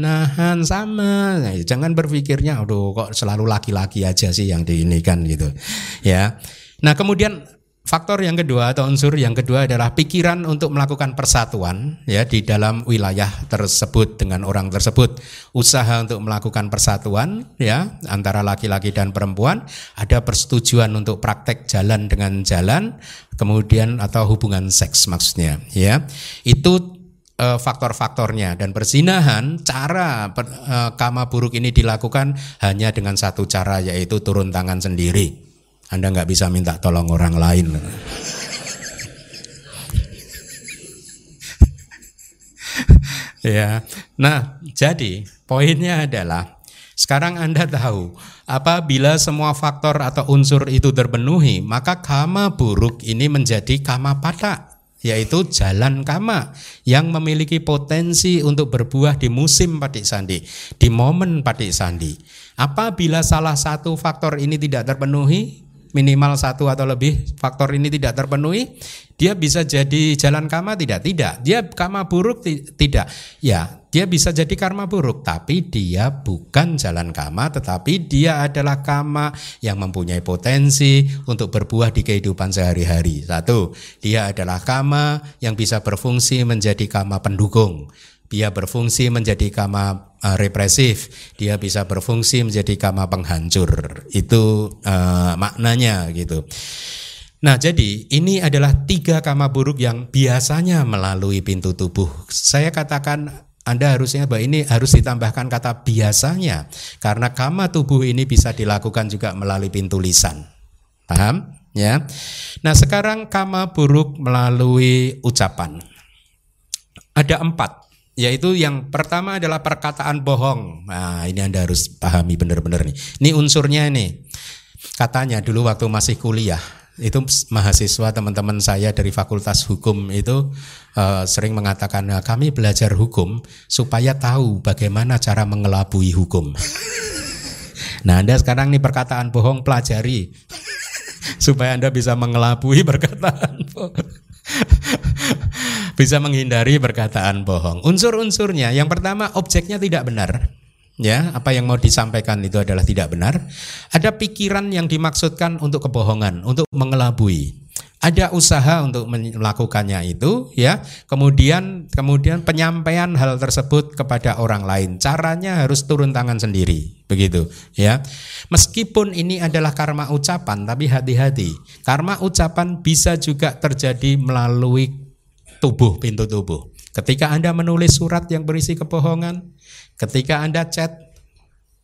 nahan sama. Nah, jangan berpikirnya aduh kok selalu laki-laki aja sih yang diinikan gitu ya. Nah kemudian Faktor yang kedua atau unsur yang kedua adalah pikiran untuk melakukan persatuan ya di dalam wilayah tersebut dengan orang tersebut. Usaha untuk melakukan persatuan ya antara laki-laki dan perempuan, ada persetujuan untuk praktek jalan dengan jalan, kemudian atau hubungan seks maksudnya ya. Itu eh, faktor-faktornya dan persinahan cara eh, kama buruk ini dilakukan hanya dengan satu cara yaitu turun tangan sendiri. Anda nggak bisa minta tolong orang lain. ya. Nah, jadi poinnya adalah sekarang Anda tahu apabila semua faktor atau unsur itu terpenuhi, maka kama buruk ini menjadi kama patak yaitu jalan kama yang memiliki potensi untuk berbuah di musim patik sandi, di momen patik sandi. Apabila salah satu faktor ini tidak terpenuhi, minimal satu atau lebih faktor ini tidak terpenuhi, dia bisa jadi jalan kama tidak? Tidak. Dia kama buruk tidak. Ya, dia bisa jadi karma buruk, tapi dia bukan jalan kama, tetapi dia adalah kama yang mempunyai potensi untuk berbuah di kehidupan sehari-hari. Satu, dia adalah kama yang bisa berfungsi menjadi kama pendukung dia berfungsi menjadi kama uh, represif, dia bisa berfungsi menjadi kama penghancur. Itu uh, maknanya gitu. Nah, jadi ini adalah tiga kama buruk yang biasanya melalui pintu tubuh. Saya katakan anda harusnya bahwa ini harus ditambahkan kata biasanya karena kama tubuh ini bisa dilakukan juga melalui pintu lisan. Paham? Ya. Nah, sekarang kama buruk melalui ucapan. Ada empat, yaitu yang pertama adalah perkataan bohong. Nah, ini Anda harus pahami benar-benar nih. Ini unsurnya nih. Katanya dulu waktu masih kuliah, itu mahasiswa teman-teman saya dari Fakultas Hukum itu uh, sering mengatakan nah, kami belajar hukum supaya tahu bagaimana cara mengelabui hukum. nah Anda sekarang nih perkataan bohong pelajari supaya Anda bisa mengelabui perkataan bohong. bisa menghindari perkataan bohong. Unsur-unsurnya yang pertama objeknya tidak benar. Ya apa yang mau disampaikan itu adalah tidak benar. Ada pikiran yang dimaksudkan untuk kebohongan untuk mengelabui. Ada usaha untuk melakukannya itu ya. Kemudian kemudian penyampaian hal tersebut kepada orang lain. Caranya harus turun tangan sendiri begitu ya. Meskipun ini adalah karma ucapan tapi hati-hati. Karma ucapan bisa juga terjadi melalui tubuh pintu tubuh ketika Anda menulis surat yang berisi kebohongan Ketika Anda chat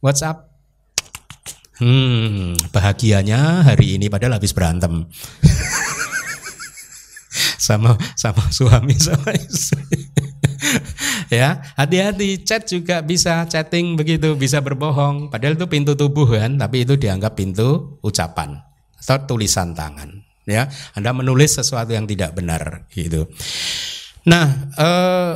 WhatsApp, hmm, bahagianya hari ini padahal habis berantem. sama sama suami sama istri. ya, hati-hati chat juga bisa chatting begitu, bisa berbohong. Padahal itu pintu tubuh kan, tapi itu dianggap pintu ucapan atau tulisan tangan. Ya, Anda menulis sesuatu yang tidak benar gitu. Nah, eh,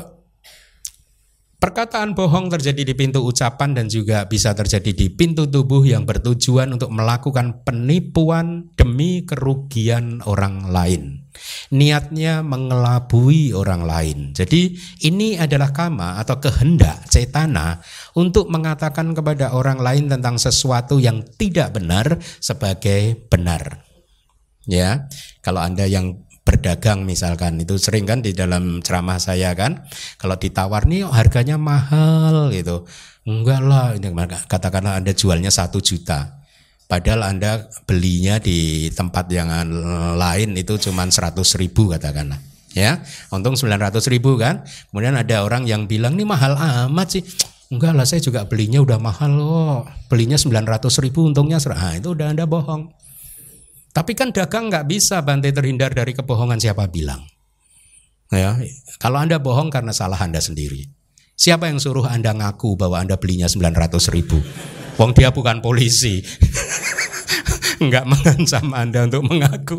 Perkataan bohong terjadi di pintu ucapan dan juga bisa terjadi di pintu tubuh yang bertujuan untuk melakukan penipuan demi kerugian orang lain. Niatnya mengelabui orang lain. Jadi ini adalah kama atau kehendak cetana untuk mengatakan kepada orang lain tentang sesuatu yang tidak benar sebagai benar. Ya, kalau Anda yang berdagang misalkan itu sering kan di dalam ceramah saya kan kalau ditawar nih harganya mahal gitu. Enggak lah katakanlah anda jualnya satu juta. Padahal anda belinya di tempat yang lain itu cuma seratus ribu katakanlah. Ya untung sembilan ratus ribu kan. Kemudian ada orang yang bilang ini mahal amat sih. Enggak lah saya juga belinya udah mahal loh belinya sembilan ratus ribu untungnya nah, itu udah anda bohong tapi kan dagang nggak bisa bantai terhindar dari kebohongan siapa bilang. Ya, kalau Anda bohong karena salah Anda sendiri. Siapa yang suruh Anda ngaku bahwa Anda belinya 900 ribu? Wong dia bukan polisi. nggak mengancam Anda untuk mengaku.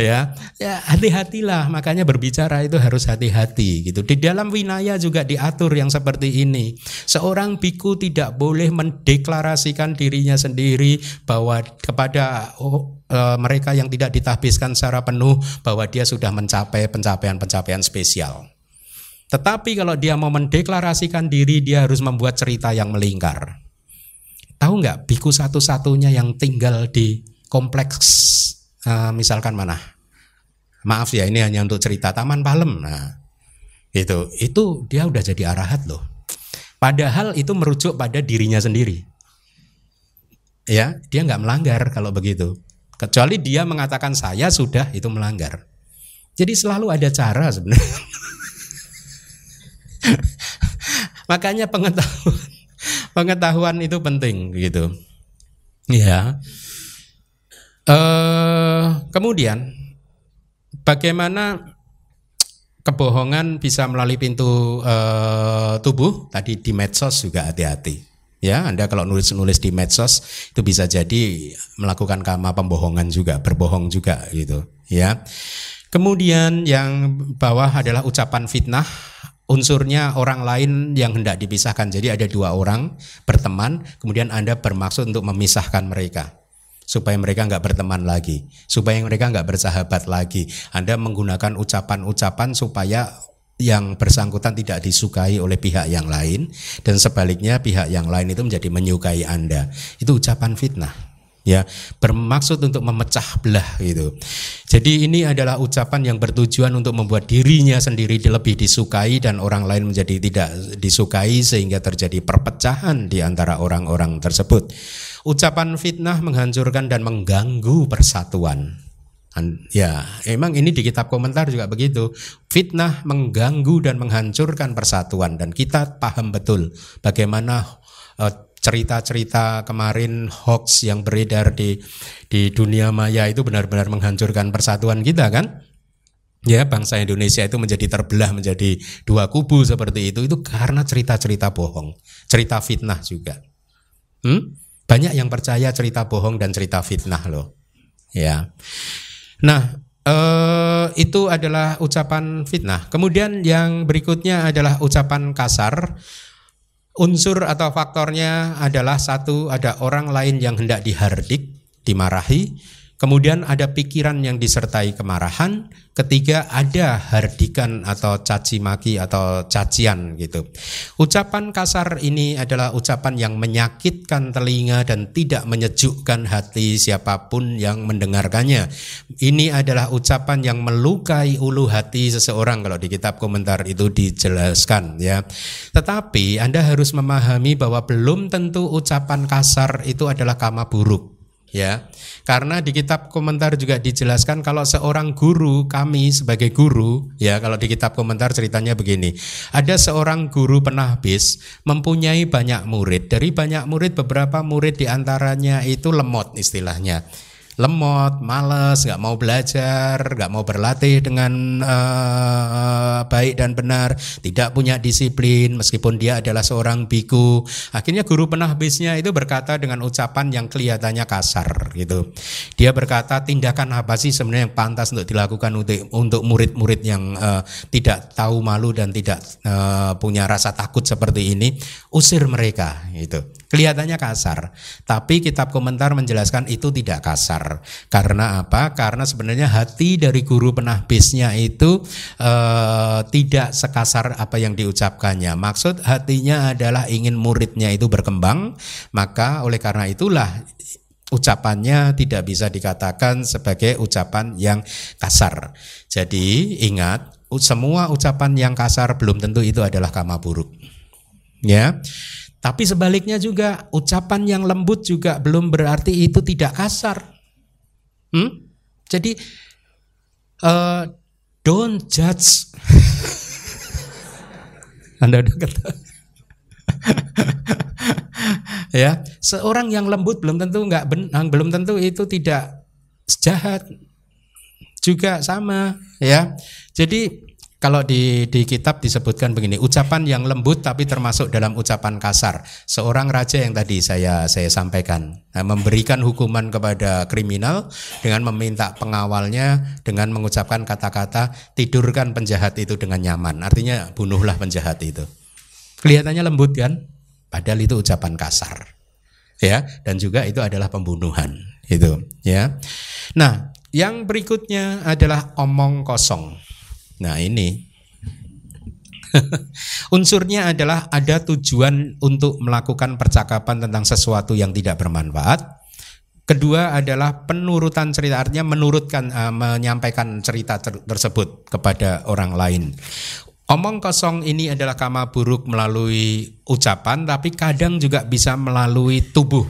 Ya, ya hati-hatilah. Makanya berbicara itu harus hati-hati gitu. Di dalam winaya juga diatur yang seperti ini. Seorang biku tidak boleh mendeklarasikan dirinya sendiri bahwa kepada oh, e, mereka yang tidak ditahbiskan secara penuh bahwa dia sudah mencapai pencapaian-pencapaian spesial. Tetapi kalau dia mau mendeklarasikan diri, dia harus membuat cerita yang melingkar. Tahu nggak biku satu-satunya yang tinggal di kompleks uh, misalkan mana? Maaf ya ini hanya untuk cerita Taman Palem. Nah, itu itu dia udah jadi arahat loh. Padahal itu merujuk pada dirinya sendiri. Ya, dia nggak melanggar kalau begitu. Kecuali dia mengatakan saya sudah itu melanggar. Jadi selalu ada cara sebenarnya. Makanya pengetahuan pengetahuan itu penting gitu. Ya. Uh, kemudian bagaimana kebohongan bisa melalui pintu uh, tubuh? Tadi di medsos juga hati-hati. Ya, Anda kalau nulis-nulis di medsos itu bisa jadi melakukan kama pembohongan juga, berbohong juga gitu, ya. Kemudian yang bawah adalah ucapan fitnah unsurnya orang lain yang hendak dipisahkan. Jadi ada dua orang berteman, kemudian Anda bermaksud untuk memisahkan mereka supaya mereka nggak berteman lagi, supaya mereka nggak bersahabat lagi. Anda menggunakan ucapan-ucapan supaya yang bersangkutan tidak disukai oleh pihak yang lain dan sebaliknya pihak yang lain itu menjadi menyukai Anda. Itu ucapan fitnah. Ya bermaksud untuk memecah belah gitu. Jadi ini adalah ucapan yang bertujuan untuk membuat dirinya sendiri lebih disukai dan orang lain menjadi tidak disukai sehingga terjadi perpecahan di antara orang-orang tersebut. Ucapan fitnah menghancurkan dan mengganggu persatuan. Ya, emang ini di kitab komentar juga begitu. Fitnah mengganggu dan menghancurkan persatuan dan kita paham betul bagaimana uh, cerita-cerita kemarin hoax yang beredar di di dunia maya itu benar-benar menghancurkan persatuan kita kan? Ya, bangsa Indonesia itu menjadi terbelah menjadi dua kubu seperti itu itu karena cerita-cerita bohong, cerita fitnah juga. Hmm? Banyak yang percaya cerita bohong dan cerita fitnah loh. Ya. Nah, eh, itu adalah ucapan fitnah. Kemudian yang berikutnya adalah ucapan kasar Unsur atau faktornya adalah satu ada orang lain yang hendak dihardik, dimarahi, kemudian ada pikiran yang disertai kemarahan, Ketiga ada hardikan atau caci maki atau cacian gitu. Ucapan kasar ini adalah ucapan yang menyakitkan telinga dan tidak menyejukkan hati siapa pun yang mendengarkannya. Ini adalah ucapan yang melukai ulu hati seseorang kalau di kitab komentar itu dijelaskan ya. Tetapi Anda harus memahami bahwa belum tentu ucapan kasar itu adalah kama buruk ya. Karena di kitab komentar juga dijelaskan kalau seorang guru kami sebagai guru ya kalau di kitab komentar ceritanya begini. Ada seorang guru penahbis mempunyai banyak murid. Dari banyak murid beberapa murid di antaranya itu lemot istilahnya lemot, males, nggak mau belajar, nggak mau berlatih dengan uh, baik dan benar, tidak punya disiplin meskipun dia adalah seorang biku. Akhirnya guru penahbisnya itu berkata dengan ucapan yang kelihatannya kasar gitu. Dia berkata tindakan apa sih sebenarnya yang pantas untuk dilakukan untuk untuk murid-murid yang uh, tidak tahu malu dan tidak uh, punya rasa takut seperti ini, usir mereka gitu. Kelihatannya kasar, tapi kitab komentar menjelaskan itu tidak kasar. Karena apa? Karena sebenarnya hati dari guru penahbisnya itu eh, tidak sekasar apa yang diucapkannya. Maksud hatinya adalah ingin muridnya itu berkembang, maka oleh karena itulah ucapannya tidak bisa dikatakan sebagai ucapan yang kasar. Jadi ingat, semua ucapan yang kasar belum tentu itu adalah kama buruk. Ya. Tapi sebaliknya juga ucapan yang lembut juga belum berarti itu tidak kasar. Hmm? Jadi uh, don't judge. Anda udah kata. ya, seorang yang lembut belum tentu nggak benang, belum tentu itu tidak jahat. Juga sama, ya. Jadi kalau di, di kitab disebutkan begini, ucapan yang lembut tapi termasuk dalam ucapan kasar. Seorang raja yang tadi saya saya sampaikan nah, memberikan hukuman kepada kriminal dengan meminta pengawalnya dengan mengucapkan kata-kata tidurkan penjahat itu dengan nyaman. Artinya bunuhlah penjahat itu. Kelihatannya lembut kan? Padahal itu ucapan kasar. Ya, dan juga itu adalah pembunuhan. Itu, ya. Nah, yang berikutnya adalah omong kosong. Nah ini unsurnya adalah ada tujuan untuk melakukan percakapan tentang sesuatu yang tidak bermanfaat. Kedua adalah penurutan cerita artinya menurutkan uh, menyampaikan cerita ter tersebut kepada orang lain. Omong kosong ini adalah kama buruk melalui ucapan tapi kadang juga bisa melalui tubuh.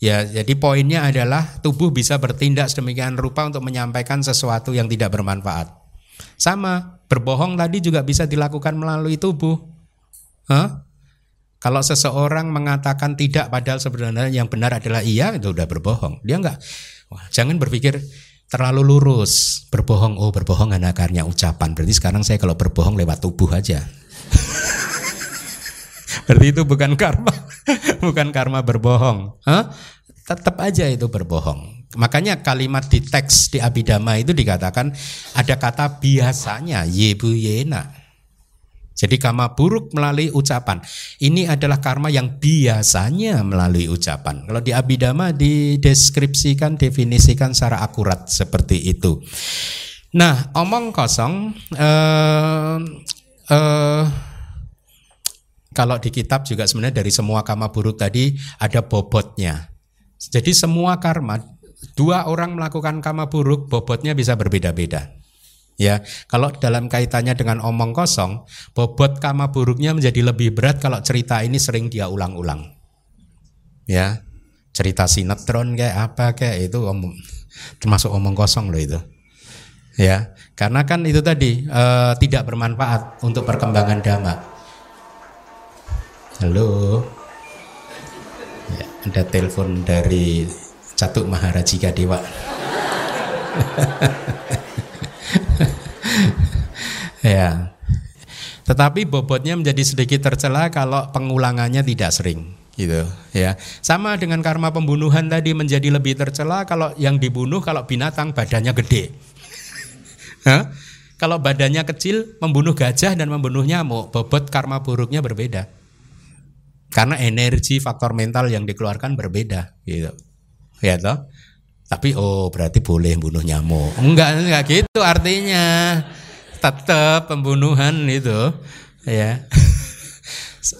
Ya, jadi poinnya adalah tubuh bisa bertindak sedemikian rupa untuk menyampaikan sesuatu yang tidak bermanfaat. Sama, berbohong tadi juga bisa dilakukan melalui tubuh. Hah? Kalau seseorang mengatakan tidak padahal sebenarnya yang benar adalah iya, itu udah berbohong. Dia enggak. Wah, jangan berpikir terlalu lurus. Berbohong, oh berbohong karena akarnya ucapan. Berarti sekarang saya kalau berbohong lewat tubuh aja. Berarti itu bukan karma, bukan karma berbohong. Hah? Tetap aja itu berbohong. Makanya kalimat di teks di Abidama itu dikatakan ada kata biasanya yebu yena. Jadi karma buruk melalui ucapan. Ini adalah karma yang biasanya melalui ucapan. Kalau di Abidama dideskripsikan, definisikan secara akurat seperti itu. Nah, omong kosong eh, eh, kalau di kitab juga sebenarnya dari semua karma buruk tadi ada bobotnya Jadi semua karma dua orang melakukan karma buruk bobotnya bisa berbeda-beda. Ya, kalau dalam kaitannya dengan omong kosong, bobot karma buruknya menjadi lebih berat kalau cerita ini sering dia ulang-ulang. Ya, cerita sinetron kayak apa kayak itu om, termasuk omong kosong loh itu. Ya, karena kan itu tadi e, tidak bermanfaat untuk perkembangan dhamma. Halo. Ya, ada telepon dari Catuk Maharajika Dewa. ya. Tetapi bobotnya menjadi sedikit tercela kalau pengulangannya tidak sering gitu ya. Sama dengan karma pembunuhan tadi menjadi lebih tercela kalau yang dibunuh kalau binatang badannya gede. Kalau badannya kecil membunuh gajah dan membunuh nyamuk, bobot karma buruknya berbeda. Karena energi faktor mental yang dikeluarkan berbeda gitu. Ya toh? Tapi oh berarti boleh bunuh nyamuk. Enggak enggak gitu artinya tetap pembunuhan itu ya.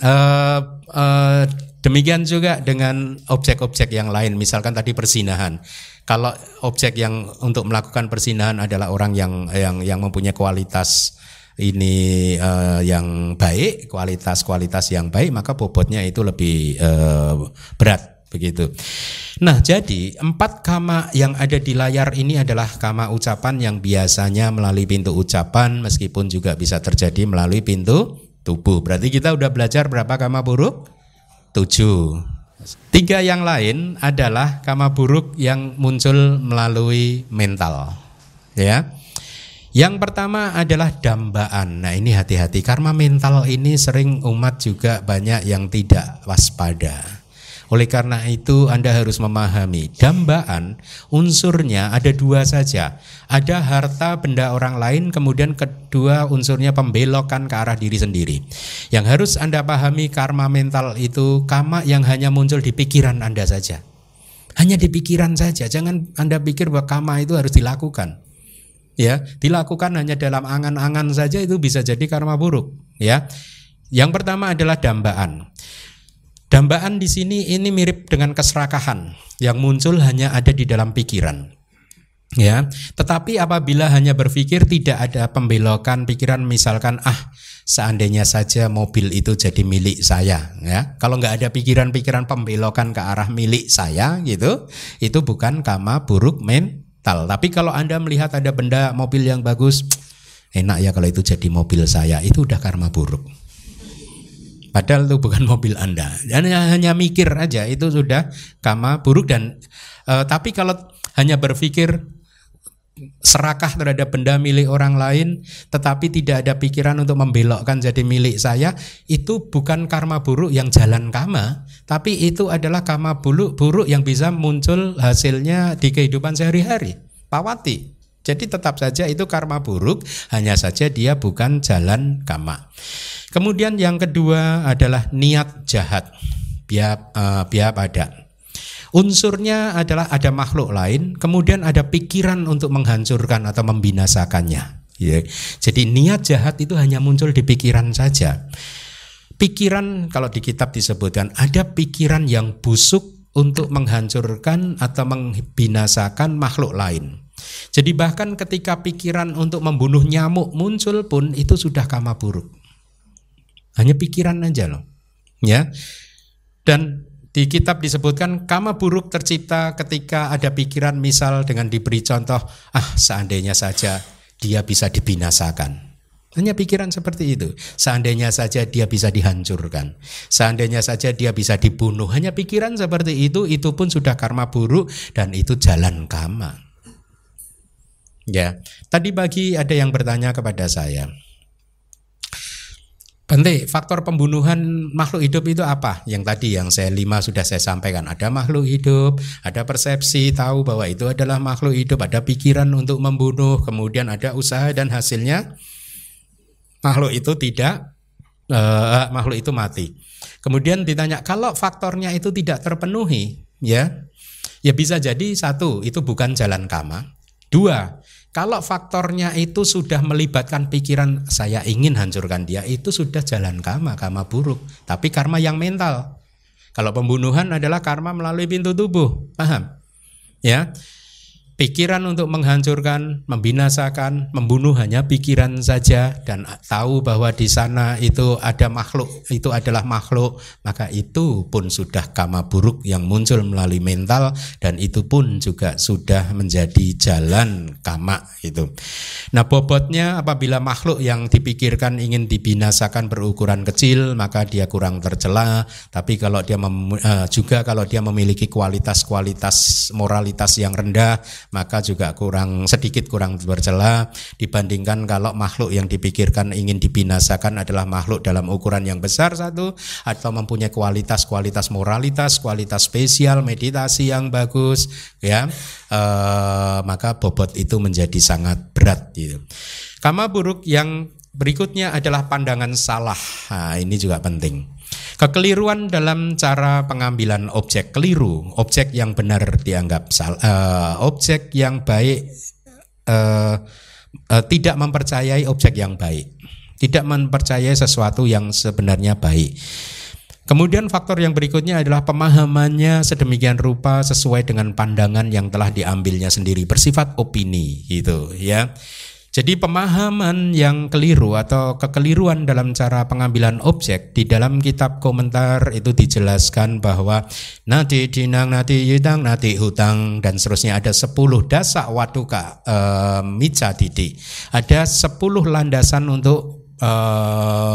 uh, uh, demikian juga dengan objek-objek yang lain, misalkan tadi persinahan. Kalau objek yang untuk melakukan persinahan adalah orang yang yang yang mempunyai kualitas ini uh, yang baik, kualitas-kualitas yang baik, maka bobotnya itu lebih uh, berat begitu. Nah, jadi empat kama yang ada di layar ini adalah kama ucapan yang biasanya melalui pintu ucapan meskipun juga bisa terjadi melalui pintu tubuh. Berarti kita udah belajar berapa kama buruk? Tujuh. Tiga yang lain adalah kama buruk yang muncul melalui mental. Ya. Yang pertama adalah dambaan. Nah, ini hati-hati karena mental ini sering umat juga banyak yang tidak waspada. Oleh karena itu Anda harus memahami dambaan unsurnya ada dua saja. Ada harta benda orang lain kemudian kedua unsurnya pembelokan ke arah diri sendiri. Yang harus Anda pahami karma mental itu kama yang hanya muncul di pikiran Anda saja. Hanya di pikiran saja. Jangan Anda pikir bahwa kama itu harus dilakukan. Ya, dilakukan hanya dalam angan-angan saja itu bisa jadi karma buruk, ya. Yang pertama adalah dambaan. Dambaan di sini ini mirip dengan keserakahan yang muncul hanya ada di dalam pikiran. Ya, tetapi apabila hanya berpikir tidak ada pembelokan pikiran misalkan ah seandainya saja mobil itu jadi milik saya ya. Kalau nggak ada pikiran-pikiran pembelokan ke arah milik saya gitu, itu bukan kama buruk Tapi kalau Anda melihat ada benda mobil yang bagus, enak ya kalau itu jadi mobil saya, itu udah karma buruk. Padahal itu bukan mobil Anda. Hanya, hanya mikir aja itu sudah kama buruk dan uh, tapi kalau hanya berpikir serakah terhadap benda milik orang lain tetapi tidak ada pikiran untuk membelokkan jadi milik saya itu bukan karma buruk yang jalan kama tapi itu adalah karma buruk buruk yang bisa muncul hasilnya di kehidupan sehari-hari pawati jadi tetap saja itu karma buruk hanya saja dia bukan jalan kama Kemudian yang kedua adalah niat jahat. Biar uh, biar pada. Unsurnya adalah ada makhluk lain, kemudian ada pikiran untuk menghancurkan atau membinasakannya. Ya. Jadi niat jahat itu hanya muncul di pikiran saja. Pikiran kalau di kitab disebutkan ada pikiran yang busuk untuk menghancurkan atau membinasakan makhluk lain. Jadi bahkan ketika pikiran untuk membunuh nyamuk muncul pun itu sudah kama buruk. Hanya pikiran aja loh. Ya. Dan di kitab disebutkan kama buruk tercipta ketika ada pikiran misal dengan diberi contoh, ah seandainya saja dia bisa dibinasakan. Hanya pikiran seperti itu. Seandainya saja dia bisa dihancurkan. Seandainya saja dia bisa dibunuh. Hanya pikiran seperti itu, itu pun sudah karma buruk dan itu jalan kama. Ya, tadi pagi ada yang bertanya kepada saya, Bante, faktor pembunuhan makhluk hidup itu apa? Yang tadi yang saya lima sudah saya sampaikan. Ada makhluk hidup, ada persepsi tahu bahwa itu adalah makhluk hidup, ada pikiran untuk membunuh, kemudian ada usaha dan hasilnya makhluk itu tidak uh, makhluk itu mati. Kemudian ditanya kalau faktornya itu tidak terpenuhi, ya, ya bisa jadi satu itu bukan jalan kama. Dua, kalau faktornya itu sudah melibatkan pikiran saya ingin hancurkan dia, itu sudah jalan karma, karma buruk. Tapi karma yang mental. Kalau pembunuhan adalah karma melalui pintu tubuh. Paham? Ya pikiran untuk menghancurkan, membinasakan, membunuh hanya pikiran saja dan tahu bahwa di sana itu ada makhluk, itu adalah makhluk, maka itu pun sudah kama buruk yang muncul melalui mental dan itu pun juga sudah menjadi jalan kama itu. Nah, bobotnya apabila makhluk yang dipikirkan ingin dibinasakan berukuran kecil, maka dia kurang tercela, tapi kalau dia uh, juga kalau dia memiliki kualitas-kualitas moralitas yang rendah maka juga kurang sedikit kurang bercela dibandingkan kalau makhluk yang dipikirkan ingin dibinasakan adalah makhluk dalam ukuran yang besar satu atau mempunyai kualitas-kualitas moralitas, kualitas spesial, meditasi yang bagus ya e, maka bobot itu menjadi sangat berat gitu. Kama buruk yang berikutnya adalah pandangan salah. Nah, ini juga penting. Kekeliruan dalam cara pengambilan objek keliru, objek yang benar dianggap salah, uh, objek yang baik uh, uh, tidak mempercayai objek yang baik, tidak mempercayai sesuatu yang sebenarnya baik. Kemudian faktor yang berikutnya adalah pemahamannya sedemikian rupa sesuai dengan pandangan yang telah diambilnya sendiri bersifat opini gitu ya. Jadi pemahaman yang keliru atau kekeliruan dalam cara pengambilan objek di dalam kitab komentar itu dijelaskan bahwa nati dinang nati yidang nati hutang dan seterusnya ada 10 dasak waduka e, mica didi. Ada 10 landasan untuk e,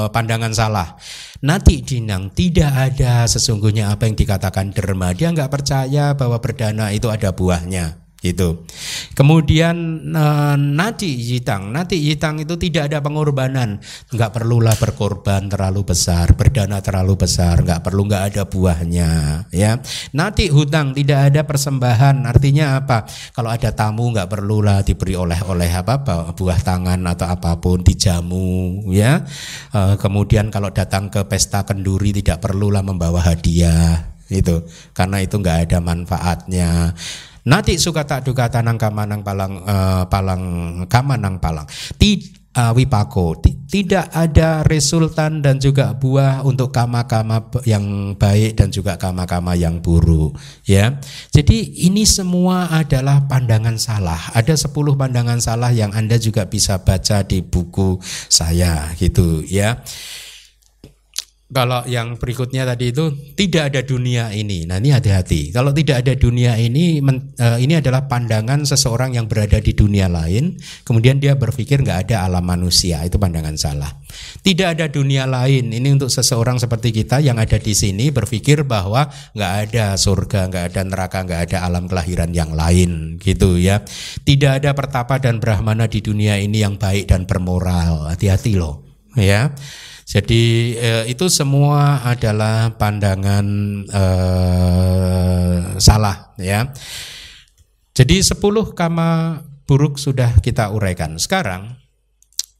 pandangan salah. Nati dinang tidak ada sesungguhnya apa yang dikatakan derma. Dia nggak percaya bahwa berdana itu ada buahnya gitu. Kemudian uh, nati yitang, nati yitang itu tidak ada pengorbanan, nggak perlulah berkorban terlalu besar, berdana terlalu besar, nggak perlu nggak ada buahnya, ya. Nati hutang tidak ada persembahan, artinya apa? Kalau ada tamu nggak perlulah diberi oleh-oleh apa buah tangan atau apa pun dijamu, ya. Uh, kemudian kalau datang ke pesta kenduri tidak perlulah membawa hadiah, itu karena itu nggak ada manfaatnya Nati suka tak duka tanang kamanang palang uh, palang kamanang palang. Ti uh, wipako tidak ada resultan dan juga buah untuk kama-kama yang baik dan juga kama-kama yang buruk ya. Jadi ini semua adalah pandangan salah. Ada 10 pandangan salah yang Anda juga bisa baca di buku saya gitu ya kalau yang berikutnya tadi itu tidak ada dunia ini. Nah ini hati-hati. Kalau tidak ada dunia ini, men, uh, ini adalah pandangan seseorang yang berada di dunia lain. Kemudian dia berpikir nggak ada alam manusia. Itu pandangan salah. Tidak ada dunia lain. Ini untuk seseorang seperti kita yang ada di sini berpikir bahwa nggak ada surga, nggak ada neraka, nggak ada alam kelahiran yang lain, gitu ya. Tidak ada pertapa dan brahmana di dunia ini yang baik dan bermoral. Hati-hati loh, ya. Jadi eh, itu semua adalah pandangan eh, salah ya. Jadi 10 kama buruk sudah kita uraikan. Sekarang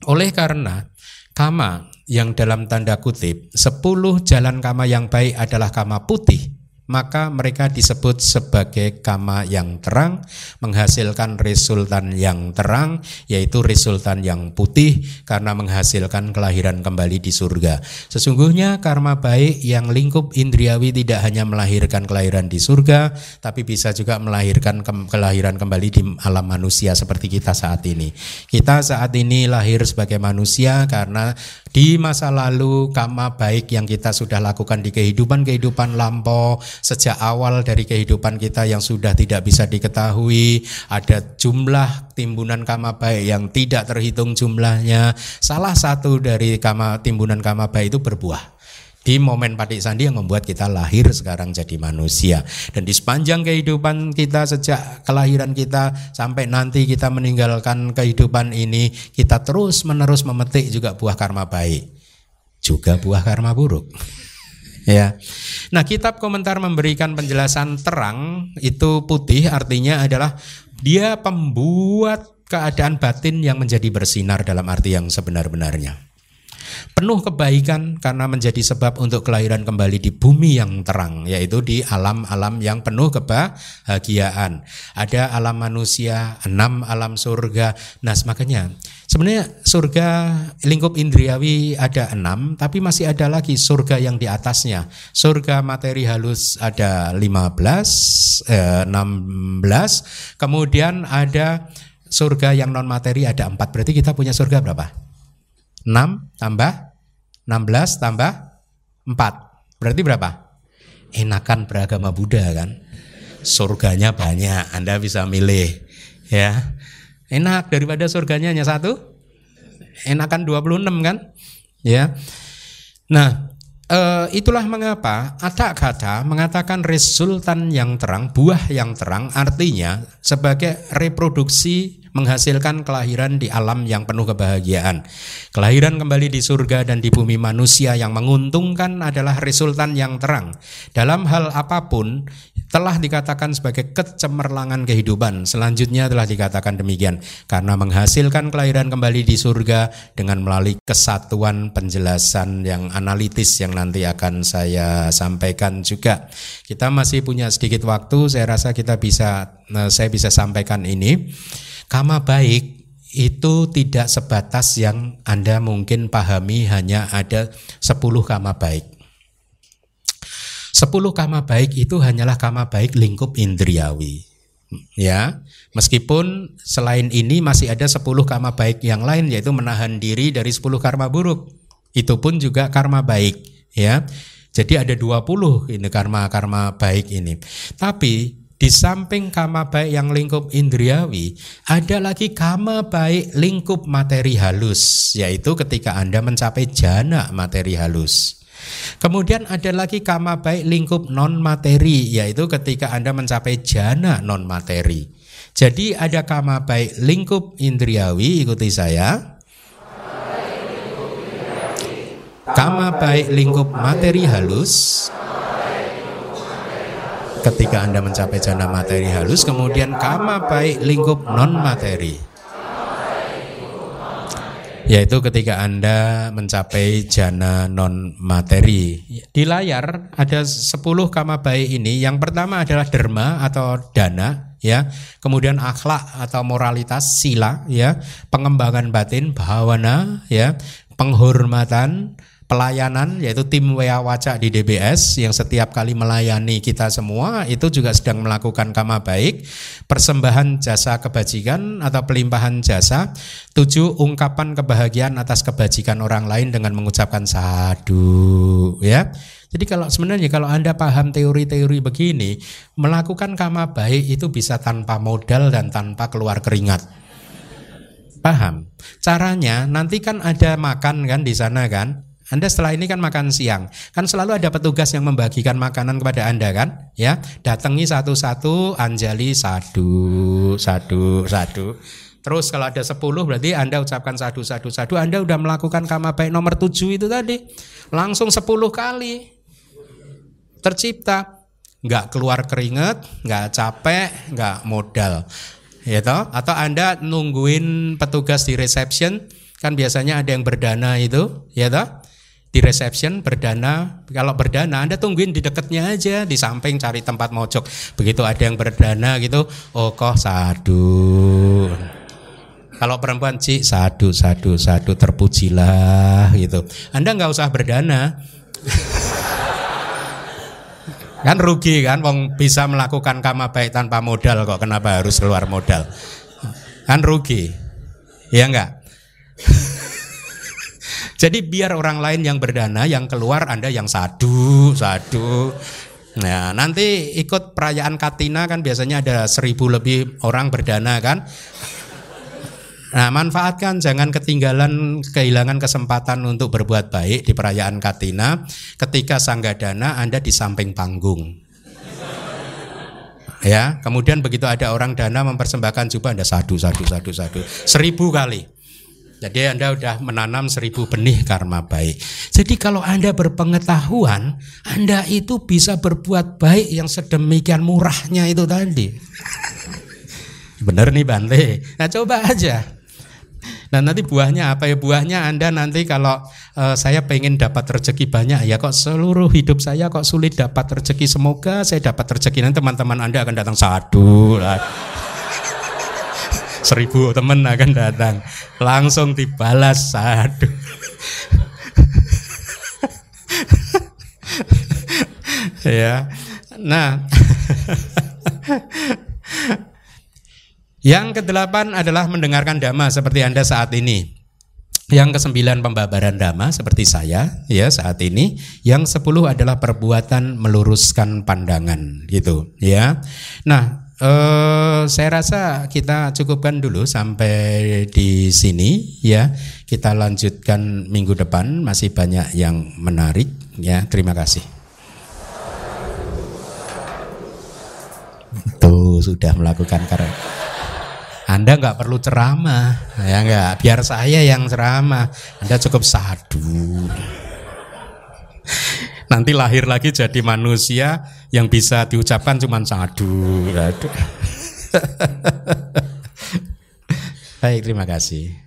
oleh karena kama yang dalam tanda kutip 10 jalan kama yang baik adalah kama putih maka mereka disebut sebagai kama yang terang menghasilkan resultan yang terang yaitu resultan yang putih karena menghasilkan kelahiran kembali di surga. Sesungguhnya karma baik yang lingkup indriawi tidak hanya melahirkan kelahiran di surga tapi bisa juga melahirkan ke kelahiran kembali di alam manusia seperti kita saat ini. Kita saat ini lahir sebagai manusia karena di masa lalu kama baik yang kita sudah lakukan di kehidupan-kehidupan lampau sejak awal dari kehidupan kita yang sudah tidak bisa diketahui ada jumlah timbunan kama baik yang tidak terhitung jumlahnya. Salah satu dari kama timbunan kama baik itu berbuah di momen patik sandi yang membuat kita lahir sekarang jadi manusia. Dan di sepanjang kehidupan kita sejak kelahiran kita sampai nanti kita meninggalkan kehidupan ini kita terus menerus memetik juga buah karma baik juga buah karma buruk. Ya. Nah kitab komentar memberikan penjelasan terang itu putih artinya adalah dia pembuat keadaan batin yang menjadi bersinar dalam arti yang sebenar-benarnya Penuh kebaikan karena menjadi sebab untuk kelahiran kembali di bumi yang terang, yaitu di alam-alam yang penuh kebahagiaan. Ada alam manusia, enam alam surga. Nah, makanya sebenarnya surga lingkup indriawi ada enam, tapi masih ada lagi surga yang di atasnya. Surga materi halus ada 15, eh, 16, kemudian ada surga yang non materi ada empat. Berarti kita punya surga berapa? 6 tambah 16 tambah 4. Berarti berapa? Enakan beragama Buddha kan? Surganya banyak, Anda bisa milih ya. Enak daripada surganya hanya satu. Enakan 26 kan? Ya. Nah, Uh, itulah mengapa ada kata mengatakan resultan yang terang, buah yang terang artinya sebagai reproduksi menghasilkan kelahiran di alam yang penuh kebahagiaan. Kelahiran kembali di surga dan di bumi manusia yang menguntungkan adalah resultan yang terang. Dalam hal apa pun telah dikatakan sebagai kecemerlangan kehidupan. Selanjutnya telah dikatakan demikian karena menghasilkan kelahiran kembali di surga dengan melalui kesatuan penjelasan yang analitis yang nanti akan saya sampaikan juga. Kita masih punya sedikit waktu, saya rasa kita bisa eh, saya bisa sampaikan ini. Kama baik itu tidak sebatas yang Anda mungkin pahami hanya ada 10 kama baik. 10 kama baik itu hanyalah kama baik lingkup indriawi. Ya, meskipun selain ini masih ada 10 kama baik yang lain yaitu menahan diri dari 10 karma buruk. Itu pun juga karma baik, ya. Jadi ada 20 ini karma-karma baik ini. Tapi di samping kama baik yang lingkup indriawi, ada lagi kama baik lingkup materi halus, yaitu ketika Anda mencapai jana materi halus. Kemudian ada lagi kama baik lingkup non materi, yaitu ketika Anda mencapai jana non materi. Jadi ada kama baik lingkup indriawi, ikuti saya. Kama baik lingkup materi halus ketika Anda mencapai jana materi halus, kemudian kama baik lingkup non materi. Yaitu ketika Anda mencapai jana non materi. Di layar ada 10 kama baik ini. Yang pertama adalah derma atau dana, ya. Kemudian akhlak atau moralitas sila, ya. Pengembangan batin bhawana, ya. Penghormatan, pelayanan yaitu tim WA Wacak di DBS yang setiap kali melayani kita semua itu juga sedang melakukan kama baik, persembahan jasa kebajikan atau pelimpahan jasa, tujuh ungkapan kebahagiaan atas kebajikan orang lain dengan mengucapkan sadu ya. Jadi kalau sebenarnya kalau Anda paham teori-teori begini, melakukan kama baik itu bisa tanpa modal dan tanpa keluar keringat. Paham? Caranya nanti kan ada makan kan di sana kan? Anda setelah ini kan makan siang. Kan selalu ada petugas yang membagikan makanan kepada Anda kan? Ya, datangi satu-satu anjali satu, satu, satu. Terus kalau ada 10 berarti Anda ucapkan satu, satu, satu. Anda udah melakukan kama baik nomor 7 itu tadi. Langsung 10 kali. Tercipta. Nggak keluar keringet, nggak capek, nggak modal. Ya? Atau Anda nungguin petugas di reception, kan biasanya ada yang berdana itu, ya toh? Di reception berdana kalau berdana Anda tungguin di dekatnya aja di samping cari tempat mojok. Begitu ada yang berdana gitu oh kok sadu. Kalau perempuan cik sadu sadu sadu terpujilah gitu. Anda nggak usah berdana. Kan rugi kan wong bisa melakukan kama baik tanpa modal kok kenapa harus keluar modal? Kan rugi. Ya enggak jadi biar orang lain yang berdana, yang keluar Anda yang sadu, sadu. Nah, nanti ikut perayaan Katina kan biasanya ada seribu lebih orang berdana kan. Nah, manfaatkan jangan ketinggalan kehilangan kesempatan untuk berbuat baik di perayaan Katina ketika sanggadana Anda di samping panggung. Ya, kemudian begitu ada orang dana mempersembahkan jubah Anda sadu sadu sadu sadu seribu kali. Jadi Anda sudah menanam seribu benih karma baik. Jadi kalau Anda berpengetahuan, Anda itu bisa berbuat baik yang sedemikian murahnya itu tadi. Benar nih Bante. Nah coba aja. Nah nanti buahnya apa ya? Buahnya Anda nanti kalau uh, saya pengen dapat rezeki banyak ya kok seluruh hidup saya kok sulit dapat rezeki semoga saya dapat rezeki nanti teman-teman anda akan datang satu seribu teman akan datang langsung dibalas satu ya nah yang kedelapan adalah mendengarkan dhamma seperti Anda saat ini. Yang kesembilan pembabaran dhamma seperti saya ya saat ini. Yang sepuluh adalah perbuatan meluruskan pandangan gitu ya. Nah eh, saya rasa kita cukupkan dulu sampai di sini ya. Kita lanjutkan minggu depan masih banyak yang menarik ya. Terima kasih. Tuh sudah melakukan karya. Anda nggak perlu ceramah, ya nggak. Biar saya yang ceramah. Anda cukup sadu. Nanti lahir lagi jadi manusia yang bisa diucapkan cuma sadu. Baik, terima kasih.